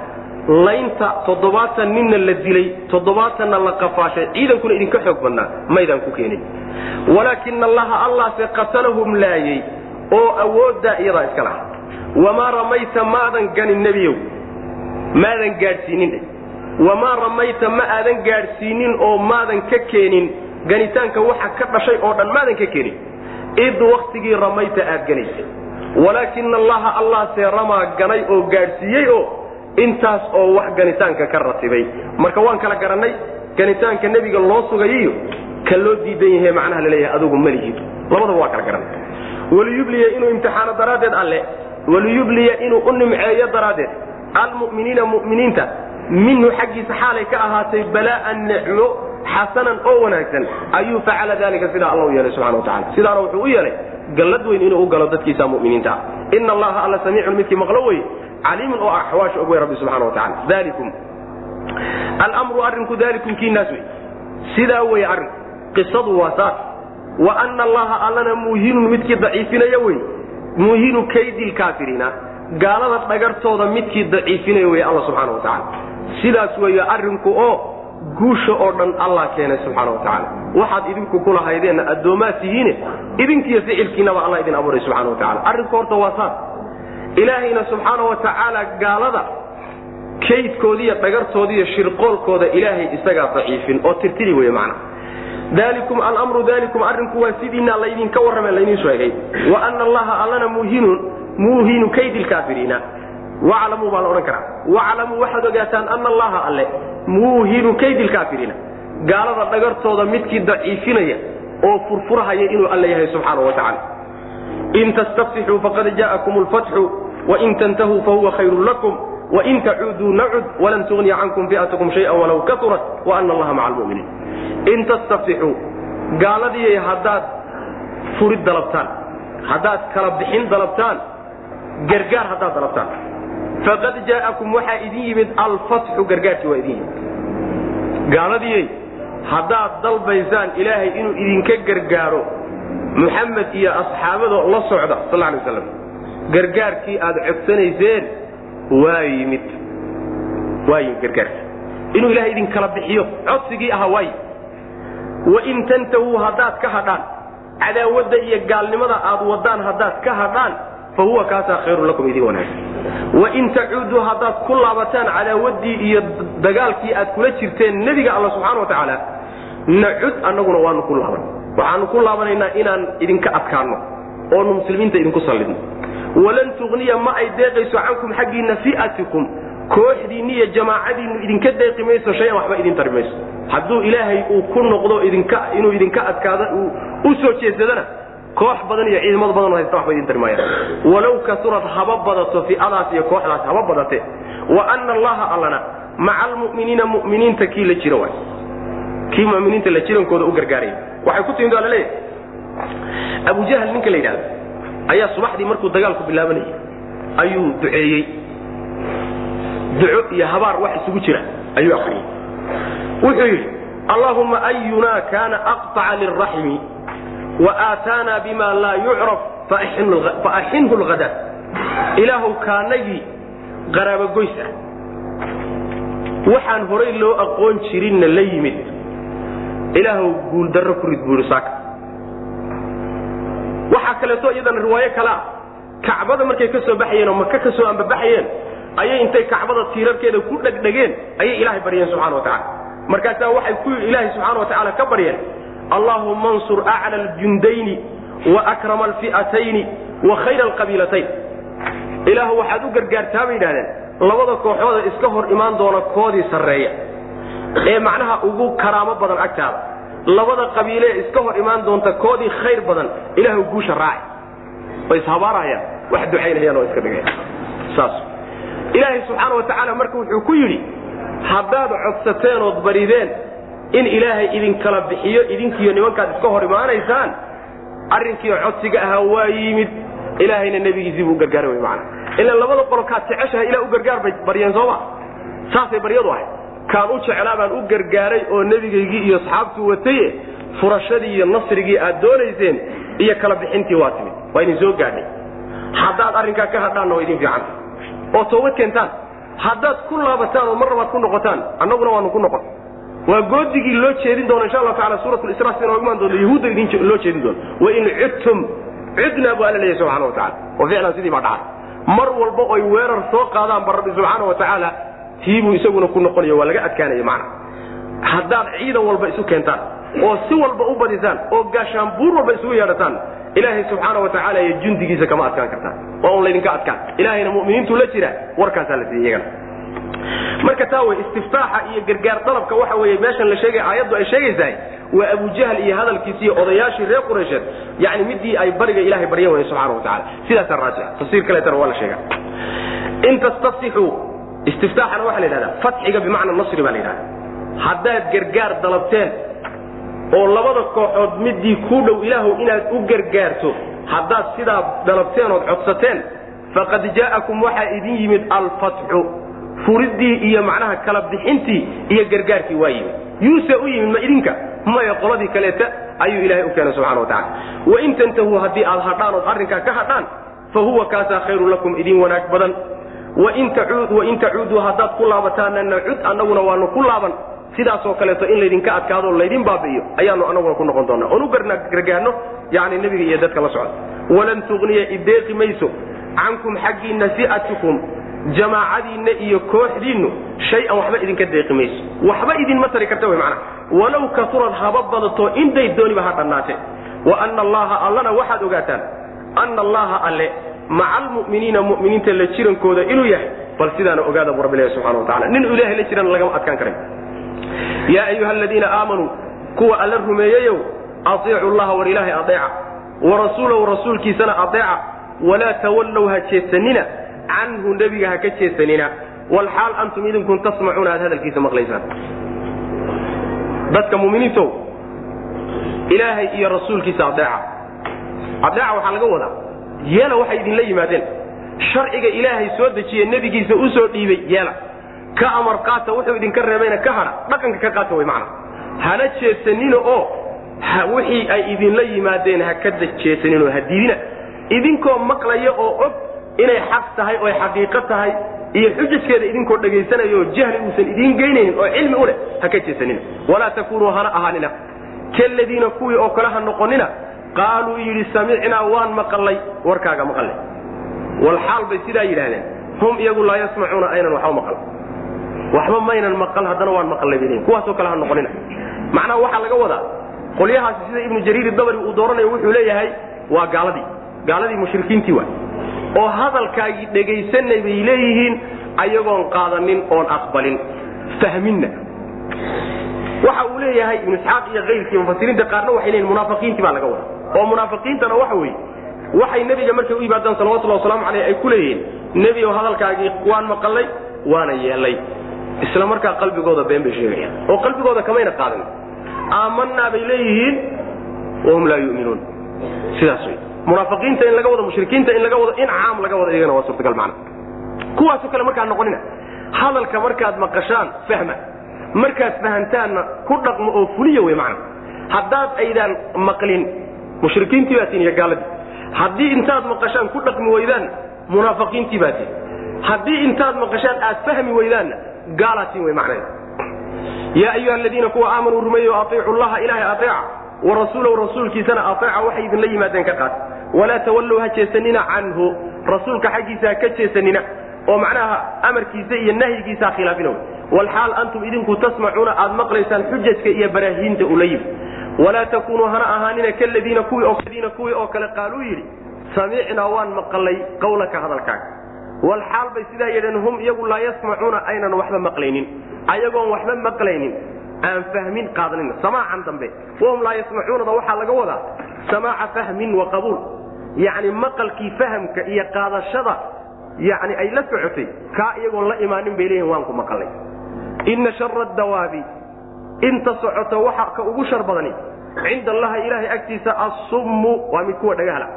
[SPEAKER 1] Laynta toddobaatan ninna la dilay toddobaatanna la qafaashay ciidankuna idinka xoog badnaa maydaan ku keenin. Walaakina allaha allahse qatalahum laayay oo awooddaa iyadaa iska laha wamaa ramayta maadan ganin nebiyow maadan gaadhsiinin wamaa ramayta ma aadan gaadhsiinin oo maadan ka keenin ganitaanka waxa ka dhashay oo dhan maadan ka keenin id waktigii ramayta aad ganaysay walaakina allaha allahse ramaa ganay oo gaadhsiiyey oo intaas oo wax ganitaanka ka ratibay marka waan kala garannay ganitaanka nebiga loo sugayiyo ka loo diidan yahe macnaha la leeyahay adugu malihid labadaba waa kala garannay waliyubliya inuu imtixaano daraaddeed alle waliyubliya inuu u nimceeyo daraaddeed almuminiina muminiinta minhu xaggiisa xaalay ka ahaatay balaa'an nicmo xasanan oo wanaagsan ayuu facala dalika sidaa alla u yeelay subxana watacala sidaana wuxuu u yeelay gallad weyn inuu u galo dadkiisa muminiinta. Ah ina allaha alla samiicun midkii maqlo wey caliimun oo axwaasha og wey rabbi subxana wa tacala dalikum almru arrinku dalikum kiinaas wey sidaa wey arrinku qisadu waa saas. Wa ana allaha allana muuhinun midkii daciifinaya wey muuhinu kaydi lkaafiriina gaalada dhagartooda midkii daciifinaya wey alla subxaana wa tacala sidaas weeye arrinku oo guusha oo dhan allah keenay subxaana wa tacaala. Waxaad idinku kulahaydeenna addoomaa tihiine idinkiiyo ficilkiinaba alla idin abuuray subxana wa tacala arrinku horta waa saas. Ilaahayna subxaana wa tacaala gaalada kaydkoodiiyo dhagartoodiiyo shirqoolkooda ilaahay isagaa daciifin oo tirtiri wey macna dalikum alamru dalikum arrinku waa sidiina laydinka warrame laydin sheegay wa ana allaha allana muhinun muuhinu kaydi lkaafiriina waclamuu baa la odhan karaa. Waclamuu waxaad ogaataan ana allaha alle muuhinu kaydi lkaafiriina gaalada dhagartooda midkii daciifinaya oo furfurhaya inuu alle yahay subxaana wa tacala in tastaftixuu faqad jaءakum lfatxu wain tantahuu fahuwa khayru lakum wain tacuuduu nacud walan tugniya cankum fi'atukum shaya walaw kaurat waana allaha maca lmuminiin in tastaftixuu gaaladii haddaad furid dalabtaan haddaad kala bixin dalabtaan gargaar haddaad dalabtaan faqad jaa'akum waxaa idin yimid alfatxu gargaarkii waa idin yimid. Gaaladii haddaad dalbaysaan ilaahay inuu idinka gargaaro muxamed iyo asxaabada la socda sal lay waslam gargaarkii aad codsanayseen waa yimid. Waa yimid gargaarkii. Inuu ilahay idinkala bixiyo codsigii ahaa waay wain tantahuu haddaad ka hadhaan cadaawadda iyo gaalnimada aad wadaan haddaad ka hadhaan fa huwa kaasaa khayru lakum idin wanaagsan wain tacuuduu haddaad ku laabataan cadaawaddii iyo dagaalkii aad kula jirteen nebiga alla subxana wa tacaala nacud annaguna waanu ku laaban waxaanu ku laabanaynaa inaan idinka adkaanno oonu muslimiinta idinku sallidno walan tugniya ma ay deeqayso cankum xaggiinna fi'atikum kooxdiinni iyo jamaacadiinnu idinka deeqi mayso shayan waxba idin tari mayso hadduu ilaahay uu ku noqdo idinka inuu idinka adkaado uu soo jeedsadana koox badan iyo ciidamad badan oo haysta waxba idin tari maayaan. Walow kasurad haba badato fi'adaas iyo kooxdaas haba badate. Wa ana allaha allana maca almu'miniina mu'miniinta kii la jiro waay. Kii muminiinta la jirankooda u gargaaraya. Waxay ku timid waa la leeyahay abu jahl ninka la yidhahdo ayaa subaxdii markuu dagaalku bilaabanayay ayuu duceeyey. Duco iyo habaar wax isugu jira ayuu akriyey wuxuu yidhi allahuma ayunaa kaana aqطaca liraxmi waaataana bima laa yucraf faaxinhu lhada ilaahow kaanagii qaraabogoys ah waxaan horay loo aqoon jirinna la yimid. Ilaahow guuldarro ku rid buuri saaka. Waxaa kaleeto iyadana riwaayo kale ah. Kacbada markay ka soo baxayeen oo maka ka soo ambabaxayeen ayay intay kacbada tiirarkeeda ku dhegdhegeen ayay ilaahay baryeen subxana wa tacala markaasaa waxay ku ilaahay subxaana wa tacaala ka baryeen allaahuma ansur acla aljundayni wa akrama alfi'atayni wa khayra alqabiilatayn ilaahu waxaad u gargaartaa bay yidhahdeen labada kooxooda iska hor imaan doona koodii sarreeya. Ee macnaha ugu karaamo badan agtaada labada qabiilee iska hor imaan doonta koodii khayr badan ilaahu guusha raaci. Way ishabaarahayaan wax ducaynayaan oo iska dhigayaan saas. Ilaahay subxaana wa tacaala marka wuxuu ku yidhi haddaad codsateen ood barideen in ilaahay idinkala bixiyo idinkiiyo nimankaad iska hor imaanaysaan arrinkiio codsiga ahaa waa yimid ilaahayna nebigiisii buu u gargaaray wy maana ilaan labada qolo kaad jeceshahay ilaa u gargaar bay baryeen sooma saasay baryadu ahay kaan u jeclaa baan u gargaaray oo nebigaygii iyo asxaabtuu wataye furashadii iyo nasrigii aad doonayseen iyo kala bixintii waa timid. Waa idin soo gaadhay. Haddaad arrinkaa ka hadhaanna waa idin fiican. Oo toobad keentaan. Haddaad ku laabataan oo mar labaad ku noqotaan annaguna waanu ku noqon waa goodigii loo jeedin doona insha allahu taala si inooga imaan doonto yahuudda idin loo jeedin doono. Wain cudtum cudnaa bu alla leeyahy subxana wa tacala oo ficlan sidii baa dhacay. Mar walba oy weerar soo qaadaan ba rabbi subxaana wa tacaala tiibuu isaguna ku noqonayo waa laga adkaanaya macna. Haddaad ciidan walba isu keentaan oo si walba u badisaan oo gaashaanbuur walba isugu yeedhataan ilaahay subxaana wa tacaala iyo jundigiisa kama adkaan kartaan. Waa un laydinka adkaan. Ilaahayna muminiintu la jira warkaasaa la siiyey iyagana marka taa wey istiftaaxa iyo gargaar dalabka waxa weye meeshan la sheegay aayaddu ay sheegaysahay waa abujahl iyo hadalkiisi iyo odayaashii reer quraysheed yani midii ay bariga ilahay baryan wayen subxana wa tacala sidaasaa raajia tafsiir kaleetana waa la sheega in tastaftixuu istiftaaxana waxaa la yidhahda fatxiga bimacna nasri baa la yidhahda haddaad gargaar dalabteen oo labada kooxood midii kuu dhow ilaahu inaad u gargaarto haddaad sidaa dalabteen ood codsateen faqad jaa'akum waxaa idin yimid alfatxu furidii iyo macnaha kala bixintii iyo gargaarkii waa yimid yuuse u yimid ma idinka? Maya qoladii kaleeta ayuu ilaahay u keenay subxana wa tacala wain tantahuu haddii aad hadhaan ood arrinkaa ka hadhaan fa huwa kaasaa khayrun lakum idin wanaag badan. Wain tacuuduu haddaad ku laabataana nacud annaguna waanu ku laaban. Sidaasoo kaleeto in laydinka adkaado laydin baabi'iyo ayaanu annaguna ku noqon doonaa oon u gargaarno yani nebiga iyo dadka la socda. Walan tugniya ideeqi mayso cankum xaggiinna si'atikum jamaacadiinna iyo kooxdiinnu shay-an waxba idinka deeqi mayso. Waxba idinma tari karta wy macnaha. Walow kaurad haba badato inday dooniba ha dhannaate. Wa ana allaha allana waxaad ogaataan ana allaha alle maca almu'miniina mu'miniinta la jirankooda inuu yahay bal sidaana ogaada bu rabbi ilahi subxana wa tacala nin ilahay la jirana lagama adkaan karay yaa ayuha aladiina aamanuu kuwa alla rumeeyeyow aiicu llaha war ilaahay adeeca wa rasuulahu rasuulkiisana adeeca walaa tawallow ha jeesanina canhu nebiga ha ka jeesanina walxaal antum idinkun tasmacuuna aad hadalkiisa maqlaysaan. Dadka muminiintow ilaahay iyo rasuulkiisa adeeca adeeca waxaa laga wadaa yeela waxay idinla yimaadeen. Sharciga ilaahay soo dejiye nebigiisa u soo dhiibay yeela. Ka amar qaata wuxuu idinka reebayna ka hadha dhaqanka ka qaata way macna. Hana jeesanina oo wixii ay idinla yimaadeen ha ka jeesaninoo ha diidina. Idinkoo maqlaya oo og inay xaq tahay oy xaqiiqo tahay iyo xujajkeeda idinkoo dhegaysanaya oo jahli uusan idiin geynaynin oo cilmi u leh ha ka jeesanina. Walaa takunuu hana ahaanina. Kaladiina kuwii oo kale ha noqonina qaaluu yidhi samicnaa waan maqallay. Warkaaga maqalle walxaal bay sidaa yidhaahdeen. Hum iyagu laa yasmacuuna aynan waxba maqal. Waxba maynan maqal haddana waan maqallay bay kuwaasoo kale ha noqonina. Macnaha waxaa laga wadaa qolyahaasi sida ibnu jariir dabari uu dooranayo wuxuu leeyahay waa gaaladii. Gaaladii mushrikiintii waay oo hadalkaagii dhegaysanay bay leeyihiin ayagoon qaadanin oon aqbalin. Fahminna. Waxa uu leeyahay ibnu isxaaq iyo kayrkii mufasiriinta qaarna waxay leeyihiin munaafiqiintii baa laga wadaa. Oo munaafiqiintana waxa weeye waxay nebiga markay u yimaadaan salawatullahi wasalaamu caleyh ay ku leeyihiin nebi ow hadalkaagii waan maqallay waana yeelay. Isla markaa qalbigooda been bay sheegayaan. Oo qalbigooda kamayna qaadan aamanaa bay leeyihiin wahum laa yuminuun. Sidaas wey munaafiqiinta in laga wado mushrikiinta in laga wado in caam laga wado iyagana waa suurtagal macna kuwaasoo kale markaad noqonina hadalka markaad maqashaan fahma. Markaad fahantaanna ku dhaqmo oo fuliya wey macna haddaad aydaan maqlin mushrikiintii baa tiin iyo gaaladii haddii intaad maqashaan ku dhaqmi weydaan munaafiqiintii baa tiin haddii intaad maqashaan aad fahmi weydaanna gaalaatiin wey macnaheeda yaa ayuha aladiina kuwa aamanuu rumeeyo aiicu llaha ilahay aeeca warasuulahu rasuulkiisana aeeca waxay idinla yimaadeen ka qaat walaa tawallow ha jeesanina canhu. Rasuulka xaggiisa ha ka jeesanina. oo macnaha amarkiisa iyo nahyigiisa ha khilaafina walxaal antum idinku tasmacuuna aad maqlaysaan xujajka iyo baraahiinta ula yimi walaa takunuu hana ahaanina kaladiina kuwiidiina kuwii oo kale qaaluu yidhi samicnaa waan maqalay qawlaka hadalkaaga walxaal bay sidaa yidheen hum iyagu laa yasmacuuna aynan waxba maqlaynin. Ayagoon waxba maqlaynin. Aan fahmin qaadanin samaacan dambe wahum laa yasmacuunada waxaa laga wadaa samaaca fahmin wa qabuul. Yacni maqalkii fahamka iyo qaadashada yani ay la socotay kaa iyagoon la imaanin bay leeyihiin waan ku maqalay. Ina shara dawaabi inta socota waxa ka ugu shar badani cinda allahi ilaahay agtiisa assummu waa mid kuwa dhagahala.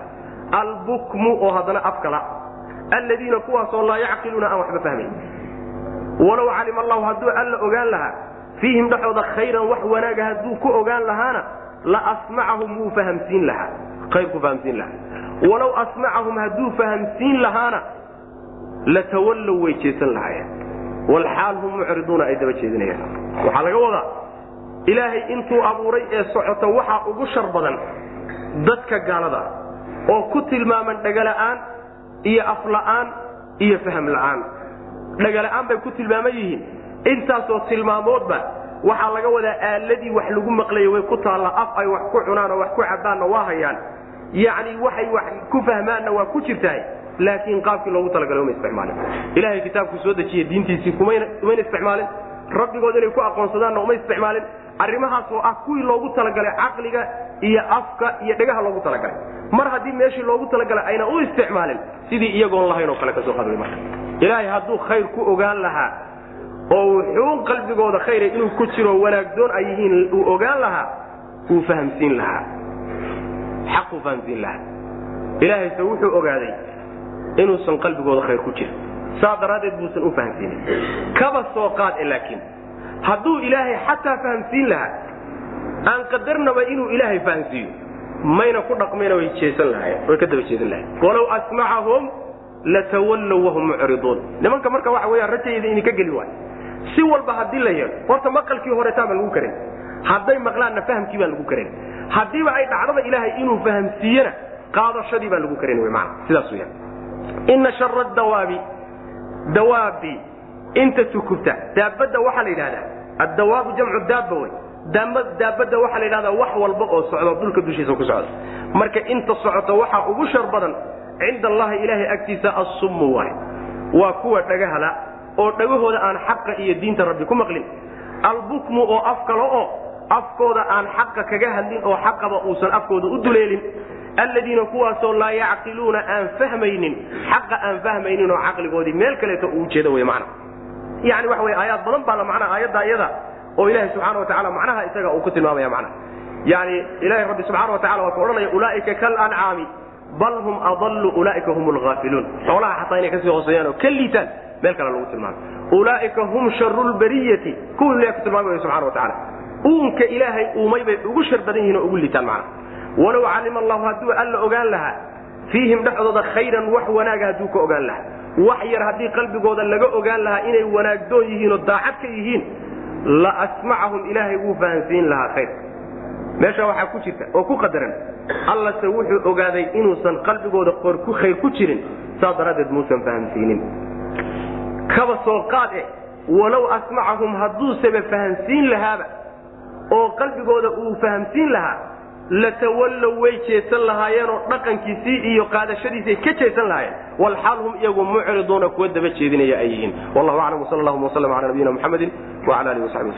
[SPEAKER 1] Albukmu oo haddana afkala. Alladiina kuwaasoo laa yacqiluuna aan waxba fahmayn walow calima allahu hadduu alla ogaan lahaa fiihim dhexooda khayran wax wanaaga hadduu ku ogaan lahaana la asmacahum wuu fahamsiin lahaa khayrku fahamsiin lahaa. Walow asmacahum hadduu fahamsiin lahaana latawallow way jeesan lahaayeen. Walxaal hum mucriduuna ay daba jeedinayaan. Waxaa laga wadaa ilaahay intuu abuuray ee socota waxaa ugu shar badan dadka gaalada oo ku tilmaaman dhagala'aan iyo afla'aan iyo fahm la'aan dhagala'aan bay ku tilmaaman yihiin. Intaasoo tilmaamoodba waxaa laga wadaa aaladii wax lagu maqlaya way ku taalla af ay wax ku cunaan oo wax ku cabbaanna waa hayaan. Yacni waxay wax ku fahmaanna waa ku jirtahay laakiin qaabkii loogu talagalay uma isticmaalin. Ilahay kitaabku soo dejiye diintiisii kumayna isticmaalin. Rabbigood inay ku aqoonsadaanna uma isticmaalin. Arrimahaas oo ah kuwii loogu talagalay caqliga iyo afka iyo dhegaha loogu talagalay. Mar haddii meeshii loogu talagalay ayna u isticmaalin sidii iyagoon lahayn oo kale ka soo qadway marka. Ilaahay hadduu khayr ku ogaan lahaa oo wuxuun qalbigooda khayra inuu ku jiro wanaagdoon ay yihiin uu ogaan lahaa wuu fahamsiin lahaa. Xaquu fahamsiin lahaa. Ilaahayse wuxuu ogaaday inuusan qalbigooda khayr ku jirin. Saa daraaddeed buusan u fahamsiinin. Kaba soo qaad laakiin hadduu ilaahay xataa fahamsiin lahaa aan qadarnaba inuu ilaahay fahamsiiyo. Mayna ku dhaqmayna way jeesan lahayen way ka daba jeesan lahayen walow asmacahum latawallow wahum mucriduun. Nimanka marka waxa weyaan rajayda idinka geli waayo si walba haddii la yeelo horta maqalkii horetaa baan lagu karan hadday maqlaanna fahamkii baan lagu karan haddiiba ay dhacdada ilaahay inuu fahamsiiyena qaadashadii baan lagu karan weyaan ina shara dawaabi dawaabi inta tukubta daabadda waxaa la yidhahdaa addawaabu jamcu daabba wey daabadda waxaa la yidhahdaa wax walba oo socdo dhulka dushiisa ku socda marka inta socota waxaa ugu shar badan cinda allahi ilaahay agtiisa assummu waay waa kuwa dhagahala oo dhagahooda aan xaqa iyo diinta rabbi ku maqlin. Albukmu oo af kale oo afkooda aan xaqa kaga hadlin oo xaqaba uusan afkooda u duleelin. Alladiina kuwaasoo laa yacqiluuna aan fahmaynin xaqa aan fahmaynin oo caqligoodii meel kaleeto uu jeedo wy mana yani waxa wey aayaad badan baa la macnaa aayadda iyada oo ilahay subxana watacala macnaha isaga uu ku tilmaamaya macnaha. Yani ilahay rabbi subxana watacala waa ka odhanaya ulaaika kalancaami bal hum adallu ulaaika hum lghaafiluun xoolaha xataa inay ka sii hooseeyaan oo ka liitaan meel kale lagu tilmaamay. Ulaaika hum sharu lbariyati kuwii ilahay ku tilmaamay subxana watacala uunka ilaahay uumay bay ugu shar badan yihiin oo ugu liitaan macnaha walow calima allahu hadduu alla ogaan lahaa fiihim dhexdooda khayran wax wanaaga hadduu ka ogaan lahaa. Wax yar haddii qalbigooda laga ogaan lahaa inay wanaagdoon yihiin oo daacad ka yihiin la asmacahum ilaahay wuu fahansiin lahaa khayr meesha waxaa ku jirta oo ku qadaran allase wuxuu ogaaday inuusan qalbigooda ku khayr ku jirin saas daraaddeed muusan fahamsiinin. Kaba soo qaad eh walow asmacahum hadduuseba fahamsiin lahaaba oo qalbigooda uu fahamsiin lahaa latawallow way jeesan lahaayeenoo dhaqankiisii iyo qaadashadiisay ka jeesan lahaayeen. Walxaal hum iyagu mucriduuna kuwa daba jeedinaya ay wallahu aclam wsal allahuma wslm ala nabiyina muxamedi wala alihi wasabi wslm